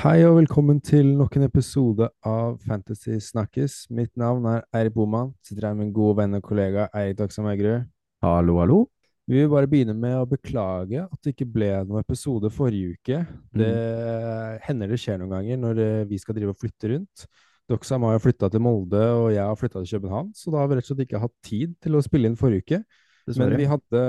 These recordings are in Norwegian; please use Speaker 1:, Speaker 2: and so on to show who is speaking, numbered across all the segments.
Speaker 1: Hei og velkommen til nok en episode av Fantasy Snakkes. Mitt navn er Eirik Boman. Sitter her med min gode venn og kollega Eirik Dagsam Eigerud.
Speaker 2: Hallo, hallo.
Speaker 1: Vi vil bare begynne med å beklage at det ikke ble noen episode forrige uke. Det hender det skjer noen ganger når eh, vi skal drive og flytte rundt. Doxam har jo flytta til Molde, og jeg har flytta til København, så da har vi rett og slett ikke hatt tid til å spille inn forrige uke. Men vi hadde,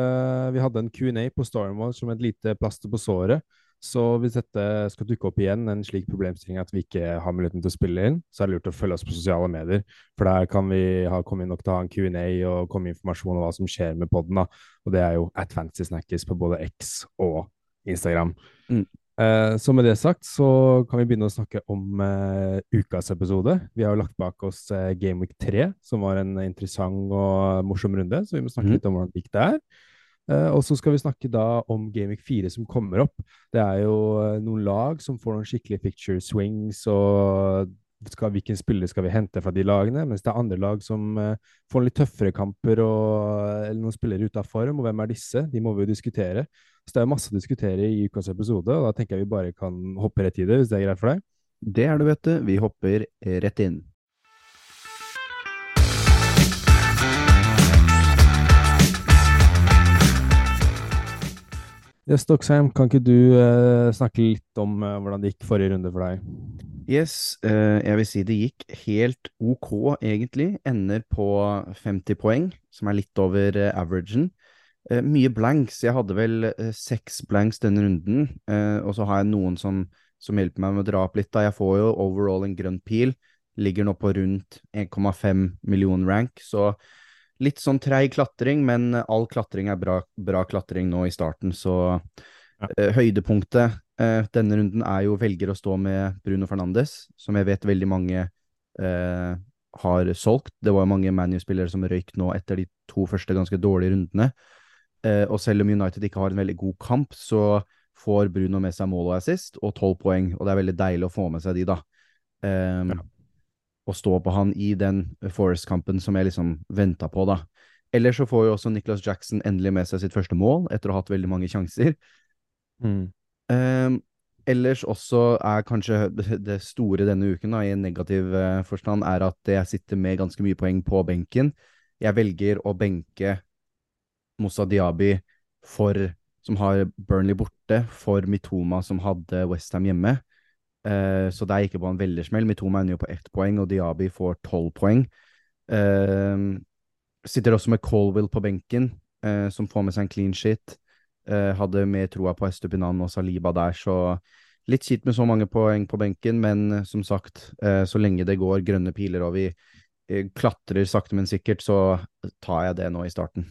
Speaker 1: vi hadde en Q&A på Stormwall som et lite plaster på såret. Så hvis dette skal dukke opp igjen, en slik problemstilling at vi ikke har muligheten til å spille inn, så er det lurt å følge oss på sosiale medier. For der kan vi ha, kommet nok til å ha en Q&A og komme informasjon om hva som skjer med podden. Og det er jo at Fancy Snackers på både X og Instagram.
Speaker 2: Mm.
Speaker 1: Eh, så med det sagt så kan vi begynne å snakke om eh, ukas episode. Vi har jo lagt bak oss eh, Game Week 3, som var en interessant og morsom runde. Så vi må snakke
Speaker 2: mm.
Speaker 1: litt om hvordan det gikk der. Eh, og så skal vi snakke da om Week 4 som kommer opp. Det er jo eh, noen lag som får noen skikkelige picture swings, og skal, hvilken spiller skal vi hente fra de lagene? Mens det er andre lag som eh, får litt tøffere kamper, og, eller noen spillere ute av form. Og hvem er disse? De må vi jo diskutere. Så det er masse å diskutere i ukas episode, og da tenker jeg vi bare kan hoppe rett i det, hvis det er greit for deg?
Speaker 2: Det er det, vet du. Vi hopper rett inn.
Speaker 1: Yes, Stocksheim, kan ikke du eh, snakke litt om eh, hvordan det gikk forrige runde for deg?
Speaker 2: Yes, eh, jeg vil si det gikk helt ok, egentlig. Ender på 50 poeng, som er litt over eh, averagen. Eh, mye blanks. Jeg hadde vel eh, seks blanks denne runden, og så har jeg noen som, som hjelper meg med å dra opp litt. Da. Jeg får jo overall en grønn pil. Ligger nå på rundt 1,5 million rank, så litt sånn treig klatring, men all klatring er bra, bra klatring nå i starten, så
Speaker 1: Ja.
Speaker 2: eh, høydepunktet eh, denne runden er jo velger å stå med Bruno Fernandes, som jeg vet veldig mange eh, har solgt. Det var jo mange ManU-spillere som røyk nå etter de to første ganske dårlige rundene. Eh, og selv om United ikke har en veldig god kamp, så får Bruno med seg mål og assist og tolv poeng, og det er veldig deilig å få med seg de, da. Um, Å stå på han i den Forest-kampen som jeg liksom venta på, da. Ellers så får jo også Nicholas Jackson endelig med seg sitt første mål, etter å ha hatt veldig mange sjanser. Ehm, ellers også er kanskje det store denne uken, da, i en negativ eh, forstand, er at jeg sitter med ganske mye poeng på benken. Jeg velger å benke Moussa Diaby for, som har Burnley borte, for Mitoma som hadde Westham hjemme. Eh, så der gikk jeg på en veldersmell. Mitoma ender jo på ett poeng, og Diaby får tolv poeng. Ehm, sitter også med Colville på benken, eh, som får med seg en clean shit. Eh, hadde mer troa på Estupinan og Saliba der, så litt kjipt med så mange poeng på benken, men eh, som sagt, eh, så lenge det går grønne piler og vi eh, klatrer sakte, men sikkert, så tar jeg det nå i starten.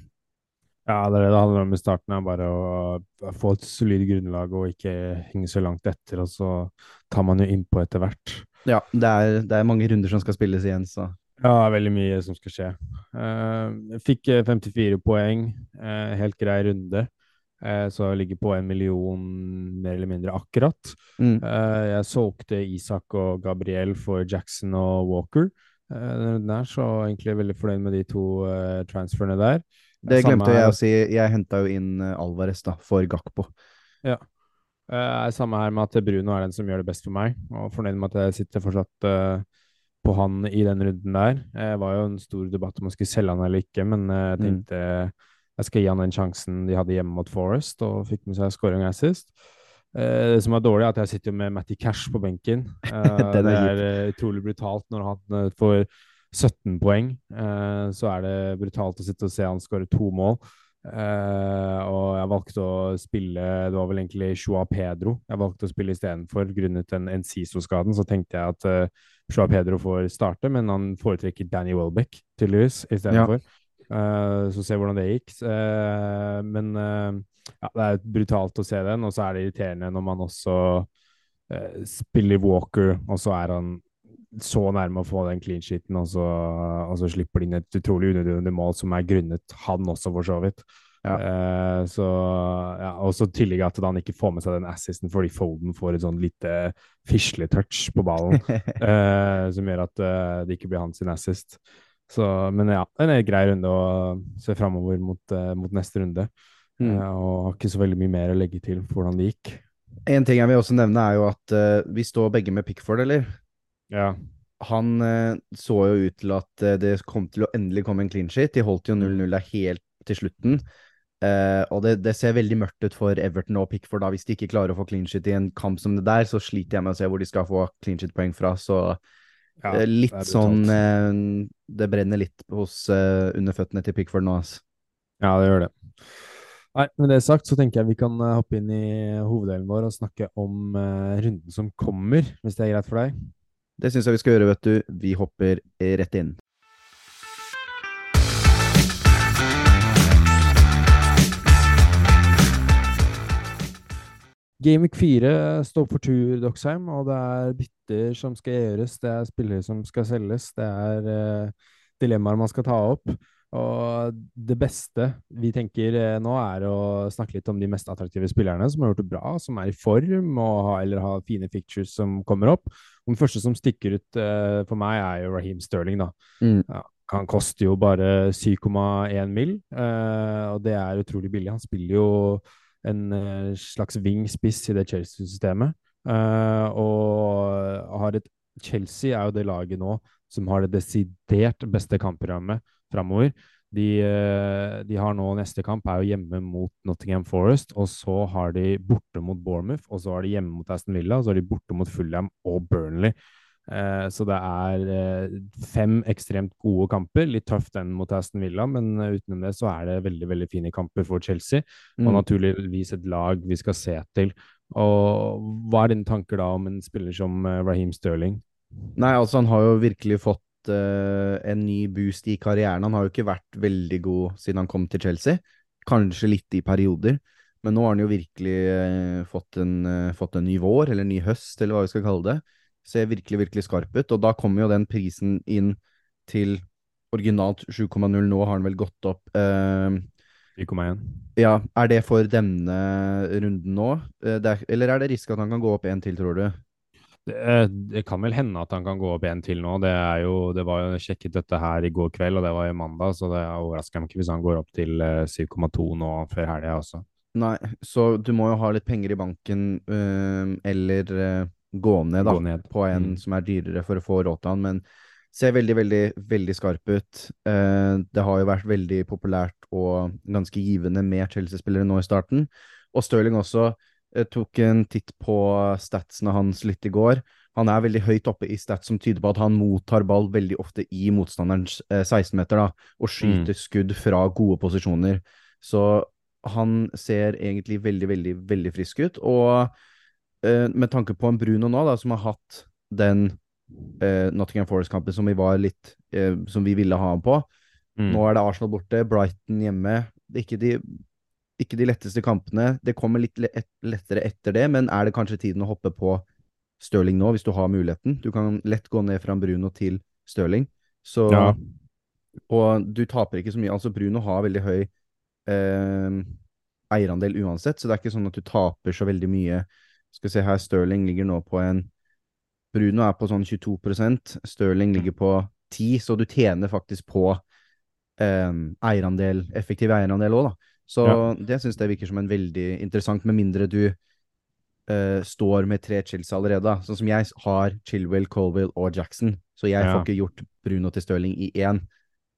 Speaker 1: Ja, det er det det handler om i starten, er bare å få et solid grunnlag og ikke henge så langt etter, og så tar man jo innpå etter hvert.
Speaker 2: Ja, det er, det er mange runder som skal spilles igjen, så
Speaker 1: Ja, veldig mye som skal skje. Eh, jeg fikk eh, 54 poeng, eh, helt grei runde, eh, så jeg ligger på en million mer eller mindre akkurat.
Speaker 2: mm.
Speaker 1: Eh, jeg solgte Isak og Gabriel for Jackson og Walker. Den runden her, så egentlig veldig fornøyd med de to eh, transferene der.
Speaker 2: Det
Speaker 1: Samme
Speaker 2: glemte jeg å si. Jeg henta jo inn eh, Alvarez da, for Gakpo.
Speaker 1: Ja. Uh, samme her med at Bruno er den som gjør det best for meg, og fornøyd med at jeg sitter fortsatt uh, på han i den runden der. Det var jo en stor debatt om jeg skulle selge han eller ikke, men jeg
Speaker 2: Mm.
Speaker 1: tenkte jeg skal gi han den sjansen de hadde hjemme mot Forest, og fikk med seg scoring assist. Eh, det som er dårlig, er at jeg sitter med Matty Cash på benken. Eh, det
Speaker 2: er
Speaker 1: utrolig brutalt når han får 17 poeng. eh, så er det brutalt å sitte og se han skåre to mål. Uh, og jeg valgte å spille Det var vel egentlig Joa Pedro jeg valgte å spille istedenfor, grunnet den Enciso-skaden. Så tenkte jeg at uh, Joa Pedro får starte, men han foretrekker Danny Welbeck, tydeligvis, istedenfor. Uh, så se hvordan det gikk. Uh, men eh, ja, det er brutalt å se den, og så er det irriterende når man også eh, spiller Walker, og så er han så nærme å få den clean sheeten, og så, og så slipper de inn et utrolig unødvendig mål som er grunnet han også, for så vidt.
Speaker 2: Ja.
Speaker 1: Uh, så ja, Og så tillegg at han ikke får med seg den assisten fordi Foden får et sånn lite fisletouch på ballen, uh, som gjør at uh, det ikke blir hans assist. Så, men ja, en grei runde å se framover mot, mot neste runde.
Speaker 2: Mm.
Speaker 1: Og har ikke så veldig mye mer å legge til for hvordan det gikk.
Speaker 2: En ting jeg vil også nevne, er jo at vi står begge med Pickford, eller?
Speaker 1: Ja.
Speaker 2: Han eh, så jo ut til at eh, det kom til å endelig komme en clean sheet. De holdt jo 0-0 der helt til slutten. Eh, og det, det ser veldig mørkt ut for Everton og Pickford. da Hvis de ikke klarer å få clean sheet i en kamp som det der, så sliter jeg med å se hvor de skal få clean sheet-poeng fra. Så
Speaker 1: Ja,
Speaker 2: eh, litt
Speaker 1: det
Speaker 2: sånn eh, Det brenner litt hos under føttene til Pickford nå, altså.
Speaker 1: Ja, det gjør det. Nei, Med det sagt så tenker jeg vi kan hoppe inn i hoveddelen vår og snakke om runden som kommer, hvis det er greit for deg.
Speaker 2: Det syns jeg vi skal gjøre, vet du. Vi hopper rett inn.
Speaker 1: Gameweek 4 står for tur, Doxheim, og det er bytter som skal gjøres, det er spillere som skal selges, det er eh, dilemmaer man skal ta opp. Og det beste vi tenker eh, nå, er å snakke litt om de mest attraktive spillerne som har gjort det bra, som er i form, ha, eller har fine fictures som kommer opp. Den første som stikker ut uh, for meg, er jo Raheem Sterling, da.
Speaker 2: Mm.
Speaker 1: Ja, han koster jo bare 7,1 mill., uh, og det er utrolig billig. Han spiller jo en uh, slags wing-spiss i det Chelsea-systemet. Eh, og har et Chelsea er jo det laget nå som har det desidert beste kampprogrammet framover. De, eh, de har nå neste kamp er jo hjemme mot Nottingham Forest, og så har de borte mot Bournemouth, og så har de hjemme mot Aston Villa, og så har de borte mot Fulham og Burnley. Eh, så det er eh, fem ekstremt gode kamper. Litt tøft den mot Aston Villa, men eh, utenom det så er det veldig veldig fine kamper for Chelsea. Og
Speaker 2: Mm.
Speaker 1: naturligvis et lag vi skal se til. Og hva er dine tanker da om en spiller som Raheem Sterling?
Speaker 2: Nei, altså han har jo virkelig fått eh, en ny boost i karrieren. Han har jo ikke vært veldig god siden han kom til Chelsea. Kanskje litt i perioder, men nå har han jo virkelig eh, fått, en, eh, fått en ny vår, eller en ny høst, eller hva vi skal kalle det. Ser virkelig, virkelig skarp ut, og da kommer jo den prisen inn til originalt 7,0. Nå har han vel gått opp eh,
Speaker 1: 9,1.
Speaker 2: Ja, er det for denne runden nå? Er, eller er det risk at han kan gå opp en til, tror du?
Speaker 1: Det, eh, det kan vel hende at han kan gå opp en til nå. Det, er jo, det var jo sjekket dette her i går kveld, og det var i mandag, så det overrasker meg ikke hvis han går opp til eh, 7,2 nå før helga også.
Speaker 2: Nei, så du må jo ha litt penger i banken, øh, eller øh, gå ned, da,
Speaker 1: Gå ned.
Speaker 2: på en
Speaker 1: Mm.
Speaker 2: som er dyrere for å få råd til han, men ser veldig, veldig, veldig skarp ut. Uh, det har jo vært veldig populært og ganske givende med Chelsea-spillere nå i starten. Og Stirling også eh, tok en titt på statsene hans litt i går. Han er veldig høyt oppe i stats som tyder på at han mottar ball veldig ofte i motstanderens eh, 16-meter, da, og skyter skudd fra gode posisjoner. Så han ser egentlig veldig, veldig, veldig frisk ut. Og eh, med tanke på en Bruno nå, da, som har hatt den eh, Nottingham Forest-kampen som vi var litt eh, Som vi ville ha ham på.
Speaker 1: Mm.
Speaker 2: Nå er det Arsenal borte, Brighton hjemme. Det er ikke de, ikke de letteste kampene. Det kommer litt lettere etter det, men er det kanskje tiden å hoppe på Stirling nå, hvis du har muligheten? Du kan lett gå ned fra Bruno til Stirling. Så
Speaker 1: Ja.
Speaker 2: Og du taper ikke så mye. Altså, Bruno har veldig høy eh, eierandel uansett, så det er ikke sånn at du taper så veldig mye. Skal se her, Stirling ligger nå på en Bruno er på sånn 22% Stirling ligger på 10 så du tjener faktisk på eh, eierandel, effektiv eierandel òg, da. Så
Speaker 1: Ja.
Speaker 2: det syns jeg virker som en veldig interessant, med mindre du uh, står med tre Chills allerede. Sånn som jeg har Chilwell, Colville og Jackson, så jeg
Speaker 1: Ja.
Speaker 2: får ikke gjort Bruno til Stirling i én.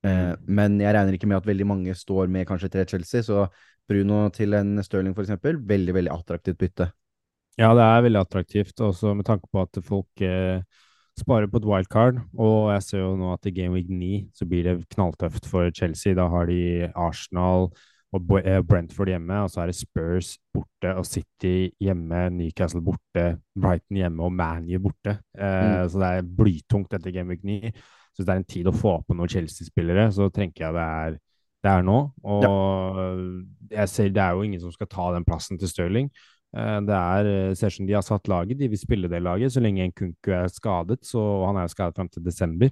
Speaker 2: Mm. men jeg regner ikke med at veldig mange står med kanskje tre Chelsea, så Bruno til en Stirling eksempel, veldig, veldig attraktivt bytte.
Speaker 1: Ja, det er veldig attraktivt, også med tanke på at folk eh, sparer på et wildcard. Og jeg ser jo nå at i Game Week 9 så blir det knalltøft for Chelsea. Da har de Arsenal og eh, Brentford hjemme, og så er det Spurs borte og City hjemme, Newcastle borte, Brighton hjemme og ManU borte. Eh, Så det er blytungt etter Game Week 9. Så hvis det er en tid å få på noen Chelsea-spillere, så tenker jeg det er, det er nå. Og jeg ser det er jo ingen som skal ta den plassen til Stirling. Eh, Det er, eh, ser ut som de har satt laget, de vil spille det laget. Så lenge Nkunku er skadet, så og han er jo skadet fram til desember,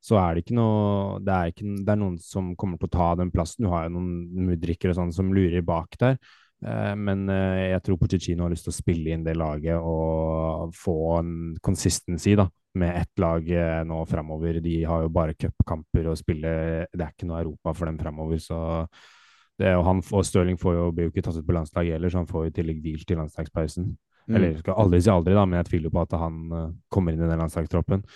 Speaker 1: så er det ikke noe det er, ikke, det er noen som kommer til å ta den plassen. Du har jo noen mudrikker og sånn som lurer bak der. Eh, Men eh, jeg tror Pochettino har lyst til å spille inn det laget og få en consistency da, med ett lag eh, nå framover. De har jo bare cupkamper å spille. Det er ikke noe Europa for dem framover, så det, og han og Stirling får jo, blir jo ikke tatt ut på landslaget heller, så han får jo i tillegg hvil til landslagspausen.
Speaker 2: Mm.
Speaker 1: Eller skal aldri si aldri, da, men jeg tviler på at han kommer inn i den landslagstroppen.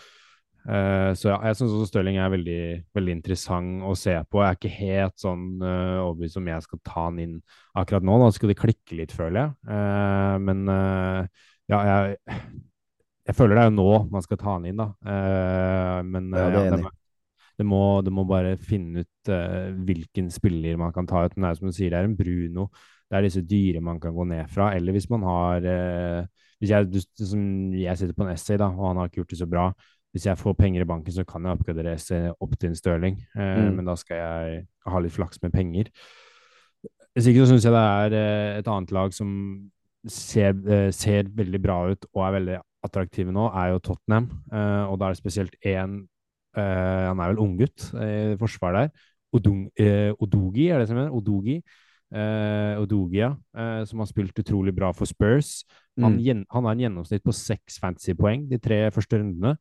Speaker 1: Eh, så ja, jeg syns også Stirling er veldig, veldig interessant å se på. Jeg er ikke helt sånn uh, overbevist om jeg skal ta han inn akkurat nå. Da skal det klikke litt, føler jeg. Uh, men ja, jeg, jeg føler det er jo nå man skal ta han inn, da. Men
Speaker 2: Ja, det
Speaker 1: ja, det, det må, det må bare finne ut hvilken spiller man kan ta ut. Men det er som du sier, det er en Bruno. Det er disse dyre man kan gå ned fra. Eller hvis man har hvis jeg, du, som jeg sitter på en essay, da, og han har ikke gjort det så bra. Hvis jeg får penger i banken, så kan jeg oppgradere essay opp til en Stirling. Eh,
Speaker 2: Mm.
Speaker 1: Men da skal jeg ha litt flaks med penger. Hvis ikke så syns jeg det er eh, et annet lag som ser, eh, ser veldig bra ut og er veldig attraktive nå, er jo Tottenham. Eh, og da er det spesielt én eh, Han er vel unggutt i forsvaret der. Odung, eh, Odogi, er det som heter? Odogi. Eh, Odogia, eh, som har spilt utrolig bra for Spurs. Han,
Speaker 2: Mm.
Speaker 1: han har en gjennomsnitt på seks fantasy-poeng de tre første rundene.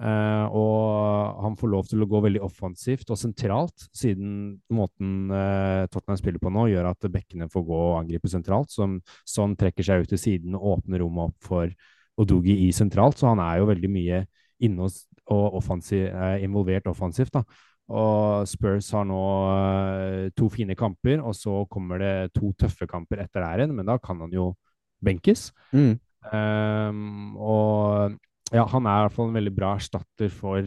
Speaker 1: Eh, og han får lov til å gå veldig offensivt og sentralt, siden måten uh, Tottenham spiller på nå, gjør at bekkene får gå og angripe sentralt. Som sånn trekker seg ut til siden og åpner rommet opp for Odogi i sentralt. Så han er jo veldig mye inne og, offensiv, uh, involvert offensivt. da. Og Spurs har nå eh, to fine kamper, og så kommer det to tøffe kamper etter der igjen, men da kan han jo benkes.
Speaker 2: Mm.
Speaker 1: Ehm, og ja, han er i hvert fall en veldig bra erstatter for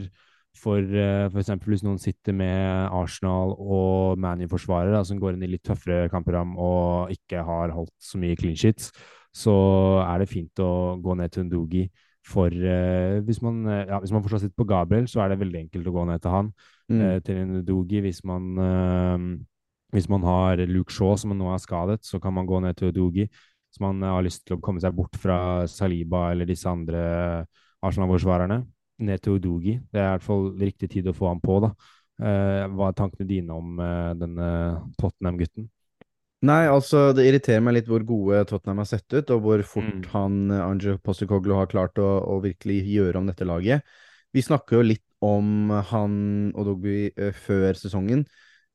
Speaker 1: for uh, f.eks. hvis noen sitter med Arsenal og ManU-forsvarere som går inn i litt tøffere kampprogram og ikke har holdt så mye clean sheets, så er det fint å gå ned til Ndogi. For uh, hvis, man, eh, ja, hvis man fortsatt sitter på Gabriel, så er det veldig enkelt å gå ned til han.
Speaker 2: Mm.
Speaker 1: Uh, til Ndogi hvis man uh, hvis man har Luke Shaw som nå er skadet, så kan man gå ned til Udogi. Hvis man eh, har lyst til å komme seg bort fra Saliba eller disse andre Arsenal-forsvarerne, ned til Udogi. Det er i hvert fall riktig tid å få ham på, da. Eh, hva er tankene dine om eh, denne Tottenham-gutten?
Speaker 2: Nei, altså, det irriterer meg litt hvor gode Tottenham har sett ut, og hvor fort
Speaker 1: Mm.
Speaker 2: han eh, Ange har klart å, å virkelig gjøre om dette laget. Vi snakker jo litt om han Odogby eh, før sesongen,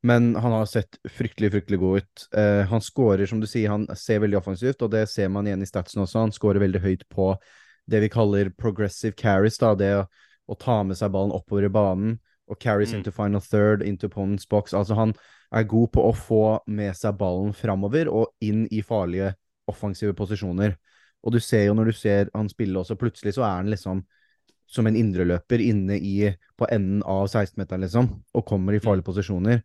Speaker 2: men han har sett fryktelig, fryktelig god ut. Eh, han skårer, som du sier, han ser veldig offensivt, og det ser man igjen i statsen også. Han skårer veldig høyt på det vi kaller progressive carries, da, det å, å ta med seg ballen oppover i banen, og carries
Speaker 1: Mm.
Speaker 2: into final third, into opponent's box. Altså, han er god på å få med seg ballen framover og inn i farlige offensive posisjoner. Og du ser jo når du ser han spille også, plutselig så er han liksom som en indreløper inne i, på enden av 16-meteren, liksom, og kommer i farlige posisjoner.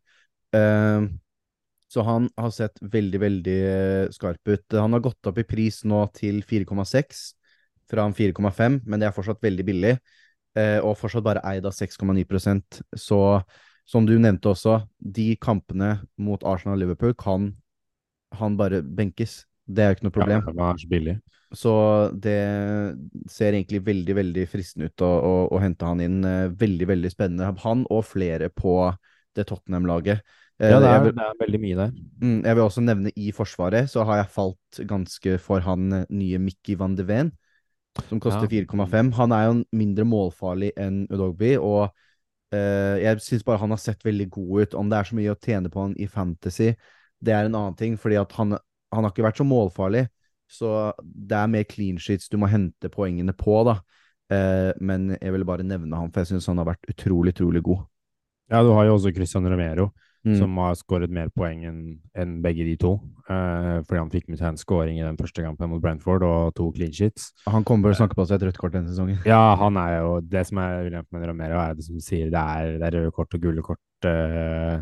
Speaker 2: Uh, så han har sett veldig, veldig eh, skarp ut. Han har gått opp i pris nå til 4,6 fra en 4,5, men det er fortsatt veldig billig. eh, og fortsatt bare eid av 6,9% Så som du nevnte også, de kampene mot Arsenal og Liverpool kan han bare benkes. Det er jo ikke noe problem.
Speaker 1: Ja, han er så billig.
Speaker 2: Så det ser egentlig veldig, veldig fristende ut å, å, å hente han inn. Eh, Veldig, veldig spennende. Han og flere på det Tottenham-laget. Eh,
Speaker 1: Ja, det er,
Speaker 2: vil-
Speaker 1: det er veldig mye der.
Speaker 2: Mm, jeg vil også nevne i Forsvaret, så har jeg falt ganske for han nye Mickey van de Ven, som koster
Speaker 1: Ja.
Speaker 2: 4,5. Han er jo mindre målfarlig enn Udogby, og uh, jeg syns bare han har sett veldig god ut. Om det er så mye å tjene på han i Fantasy, det er en annen ting, fordi han, han har ikke vært så målfarlig. Så det er mer clean sheets du må hente poengene på, da. Uh, men jeg ville bare nevne han, for jeg syns han har vært utrolig, utrolig god.
Speaker 1: Ja, du har jo også Christian Romero,
Speaker 2: Mm.
Speaker 1: som har skåret mer poeng enn begge de to. Eh, fordi han fikk med seg en scoring i den første kampen mot Brentford og to clean sheets.
Speaker 2: Han kommer til å snakke på seg et rødt kort denne sesongen.
Speaker 1: Ja, han er jo Det som er ulempen med Romero, er det som sier det er, det er røde kort og gule kort eh,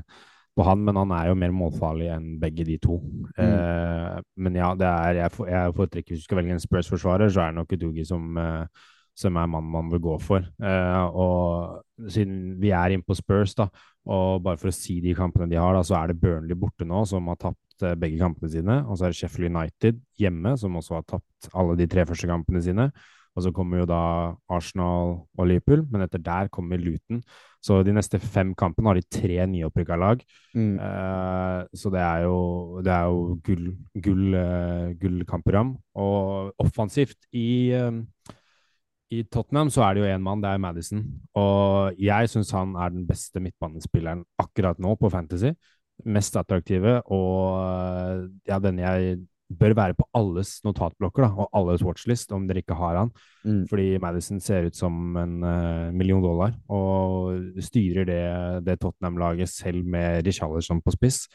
Speaker 1: på han, men han er jo mer målfarlig enn begge de to. Eh, men ja, det er jeg, jeg foretrekker Hvis du skal velge en Spurs-forsvarer, så er det nok Udugi som, eh, som er mannen man vil gå for. Eh, og siden vi er inne på Spurs, da, og bare for å si de kampene de har, da, så er det Burnley borte nå, som har tapt eh, begge kampene sine. Og så er det Sheffield United hjemme, som også har tapt alle de tre første kampene sine. Og så kommer jo da Arsenal og Liverpool, men etter der kommer Luton. Så de neste fem kampene har de tre nyopprykka lag.
Speaker 2: Mm.
Speaker 1: Eh, så det er jo, det er jo gull, gull, uh, gullkampprogram. Og offensivt i, eh, i Tottenham så er det jo én mann, det er Madison. Og jeg syns han er den beste midtbanespilleren akkurat nå på Fantasy. Mest attraktive, og eh, ja, den jeg bør være på alles notatblokker da, og alles watchlist, om dere ikke har han.
Speaker 2: Mm.
Speaker 1: Fordi Madison ser ut som en uh, million dollar, og styrer det, det Tottenham-laget selv med Richarlison på spiss.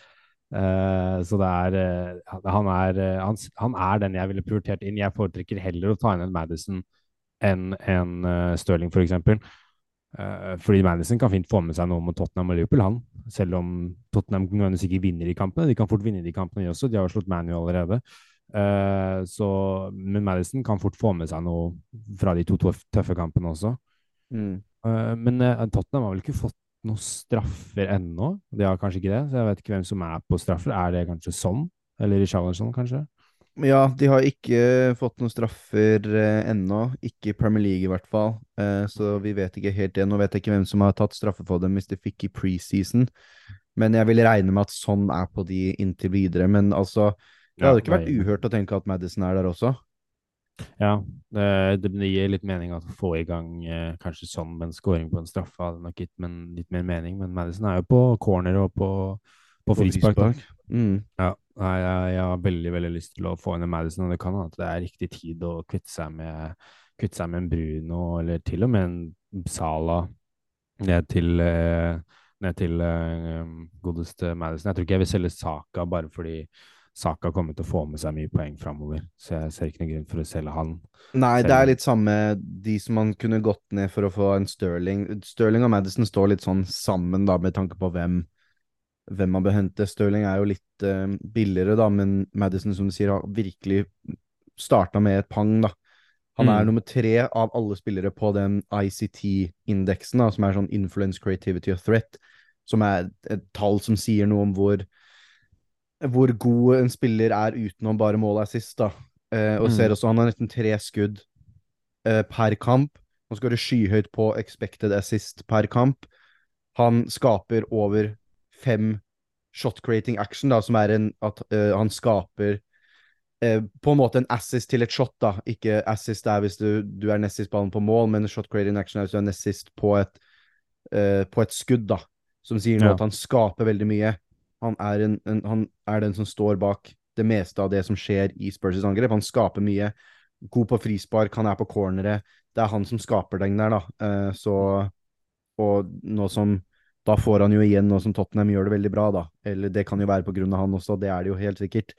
Speaker 1: Uh, så det er, uh, han er han, han, er den jeg ville prioritert inn. Jeg foretrekker heller å ta inn en Madison enn en Stirling, f.eks. Uh, fordi Madison kan fint få med seg noe mot Tottenham og Liverpool, han. Selv om Tottenham nødvendigvis ikke vinner de kampene. De kan fort vinne de kampene, de også. De har jo slått ManU allerede. Uh, så, men Madison kan fort få med seg noe fra de to tøffe kampene også. Mm. Uh, men Tottenham har vel ikke fått noen straffer ennå. De har kanskje ikke det, så jeg vet ikke hvem som er på straffer. Er det kanskje sånn? Eller Richarlison, kanskje?
Speaker 2: Ja, de har ikke fått noen straffer eh, ennå. Ikke i Premier League, i hvert fall. Eh, så vi vet ikke helt det. Nå vet jeg ikke hvem som har tatt straffe for dem hvis de fikk i preseason. Men jeg vil regne med at sånn er på de inntil videre. Men altså, det hadde ikke vært uhørt å tenke at Madison er der også.
Speaker 1: Ja, det, det gir litt mening å få i gang eh, kanskje sånn med en scoring på en straffe. Hadde nok gitt litt mer mening. Men Madison er jo på corner og på, på, frispark. Mm. Ja. Nei, jeg, jeg, har veldig veldig lyst til å få inn en Madison, og det kan hende at det er riktig tid å kvitte seg med, kvitte seg med en Bruno, eller til og med en Sala ned til, eh, ned til uh, godeste Madison. Jeg tror ikke jeg vil selge Saka bare fordi Saka kommer til å få med seg mye poeng framover, så jeg ser ikke noen grunn for å selge han.
Speaker 2: Nei, det er litt samme de som man kunne gått ned for å få en Sterling. Sterling og Madison står litt sånn sammen, da, med tanke på hvem hvem man bør hente. Stirling er jo litt uh, billigere, da, men Madison, som du sier, har virkelig starta med et pang, da. Han mm. er nummer tre av alle spillere på den ICT-indeksen, som er sånn Influence, Creativity og Threat, som er et tall som sier noe om hvor, hvor god en spiller er utenom bare mål assist, da. Uh, og mm. ser også han har nesten tre skudd uh, per kamp. Han skårer skyhøyt på expected assist per kamp. Han skaper over fem shot creating action, da, som er en at uh, han skaper uh, på en måte en assist til et shot, da. Ikke assist er hvis du, du er nest sist ballen på mål, men shot creating action er hvis du er nest sist på et, uh, på et skudd, da. Som sier noe ja. at han skaper veldig mye. Han er, en, en, han er, den som står bak det meste av det som skjer i Spurs' angrep. Han skaper mye. God på frispark, han er på corneret. Det er han som skaper den der, da. så Og nå som da får han jo igjen nå som Tottenham gjør det veldig bra, da. Eller det kan jo være på grunn av han også, det er det jo helt sikkert.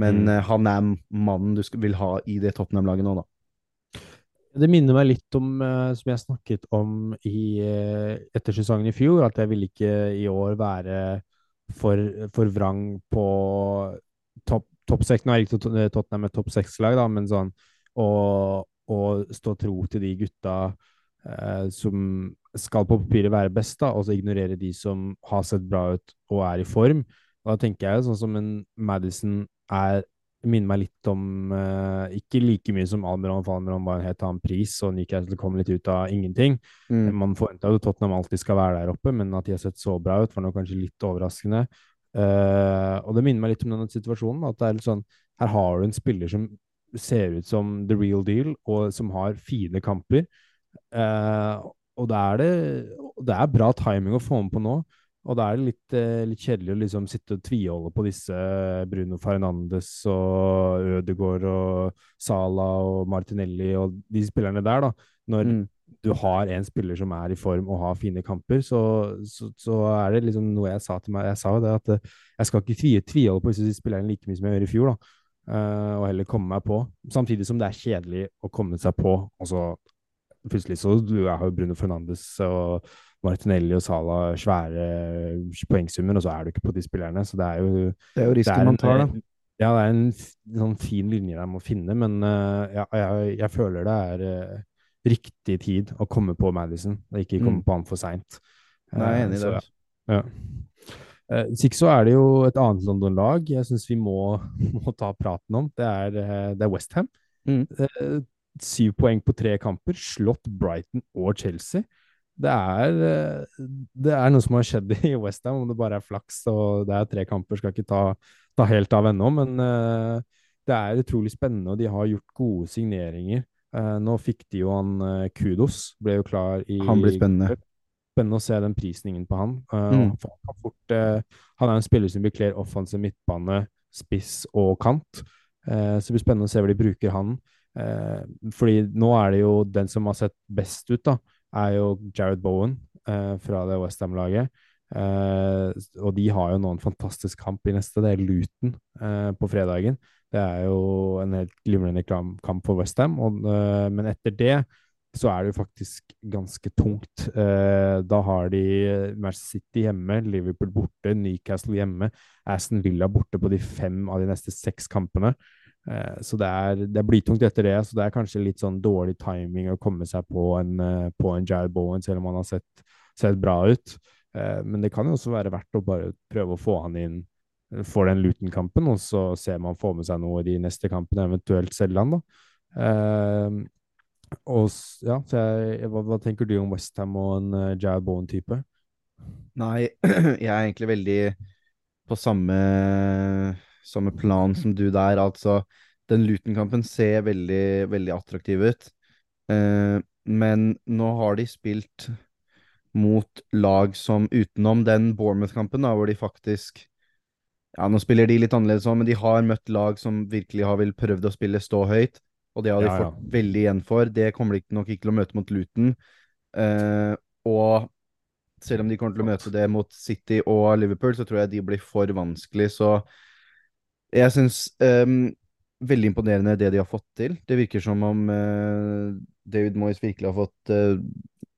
Speaker 2: Men mm. uh, han er mannen du vil ha i det Tottenham-laget nå, da.
Speaker 1: Det minner meg litt om, uh, som jeg snakket om i, uh, etter sesongen i fjor, at jeg vil ikke i år være for, for vrang på topp top seks. Nå er ikke Tottenham et topp seks-lag, men sånn å stå tro til de gutta eh, som skal på papiret være best, da, og så ignorere de som har sett bra ut og er i form. Og da tenker jeg sånn som en Madison er minner meg litt om uh, Ikke like mye som Almiron, for Almiron var en helt annen pris, og Newcastle kom litt ut av ingenting. Mm. Man forventa jo at Tottenham alltid skal være der oppe, men at de har sett så bra ut, var nå kanskje litt overraskende. Uh, og det minner meg litt om denne situasjonen. At det er litt sånn Her har du en spiller som ser ut som the real deal, og som har fine kamper. Uh, og det er, det, det er bra timing å få med på nå. Og da er det litt, uh, litt kjedelig å liksom sitte og tviholde på disse Bruno Fernandes og Ødegaard og Sala og Martinelli og de spillerne der, da. Når mm. du har en spiller som er i form og har fine kamper, så, så, så er det liksom noe jeg sa til meg Jeg sa jo det at uh, jeg skal ikke tviholde på disse spillerne like mye som jeg gjorde i fjor, da. Og heller komme meg på. Samtidig som det er kjedelig å komme seg på. Altså, plutselig så du har jo Bruno Fernandes og Martinelli og Sala svære poengsummer, og så er du ikke på de spillerne. Så det er jo
Speaker 2: Det er jo risken man tar, da.
Speaker 1: Ja, det er en sånn fin linje der må finne, men uh, ja, jeg, jeg, føler det er uh, riktig tid å komme på Madison, og ikke komme mm. på han for seint.
Speaker 2: Uh, Nei, jeg er enig i det.
Speaker 1: Ja. Uh, så er det jo et annet London-lag jeg syns vi må, må, ta praten om. Det er, det er Westham. Mm syv poeng på tre kamper, slått Brighton og Chelsea. Det er, eh, det er noe som har skjedd i Westham, om det bare er flaks og det er tre kamper. Skal ikke ta, ta helt av ennå, men uh, det er utrolig spennende, og de har gjort gode signeringer. Uh, nå fikk de jo han uh, Kudos, ble jo klar i
Speaker 2: Han blir spennende.
Speaker 1: Spennende å se den prisningen på han. Mm. han, fort, han er en spiller som bekler offensiv midtbane, spiss og kant. Så det blir spennende å se hvor de bruker han. Eh, fordi nå er det jo den som har sett best ut, da, er jo Jared Bowen eh, fra det Westham-laget. Eh, og de har jo nå en fantastisk kamp i neste. Det er Luton eh, på fredagen. Det er jo en helt glimrende kamp for Westham. eh, men etter det så er det jo faktisk ganske tungt. da har de Manchester City hjemme, Liverpool borte, Newcastle hjemme, Aston Villa borte på de fem av de neste seks kampene. Så det er, det er blytungt etter det. Så det er kanskje litt sånn dårlig timing å komme seg på en, på en Jared Bowen, selv om han har sett, sett bra ut. Eh, men det kan jo også være verdt å bare prøve å få han inn for den Luton-kampen, og så ser man får med seg noe i de neste kampene, eventuelt selge han, da. Og ja, jeg, hva, hva, tenker du om Westham og en Jared Bowen-type?
Speaker 2: Nei, jeg er egentlig veldig på samme, samme plan som du der. Altså, den Luton-kampen ser veldig, veldig attraktiv ut. Eh, men nå har de spilt mot lag som utenom den Bournemouth-kampen, da, hvor de faktisk Ja, nå spiller de litt annerledes òg, men de har møtt lag som virkelig har vel prøvd å spille stå høyt, og det har de ja, fått veldig igjen for. Det kommer de nok ikke til å møte mot Luton. Eh, og selv om de kommer til å møte det mot City og Liverpool, så tror jeg de blir for vanskelig. Så jeg syns um, Veldig imponerende det de har fått til. Det virker som om uh, David Moyes virkelig har fått uh,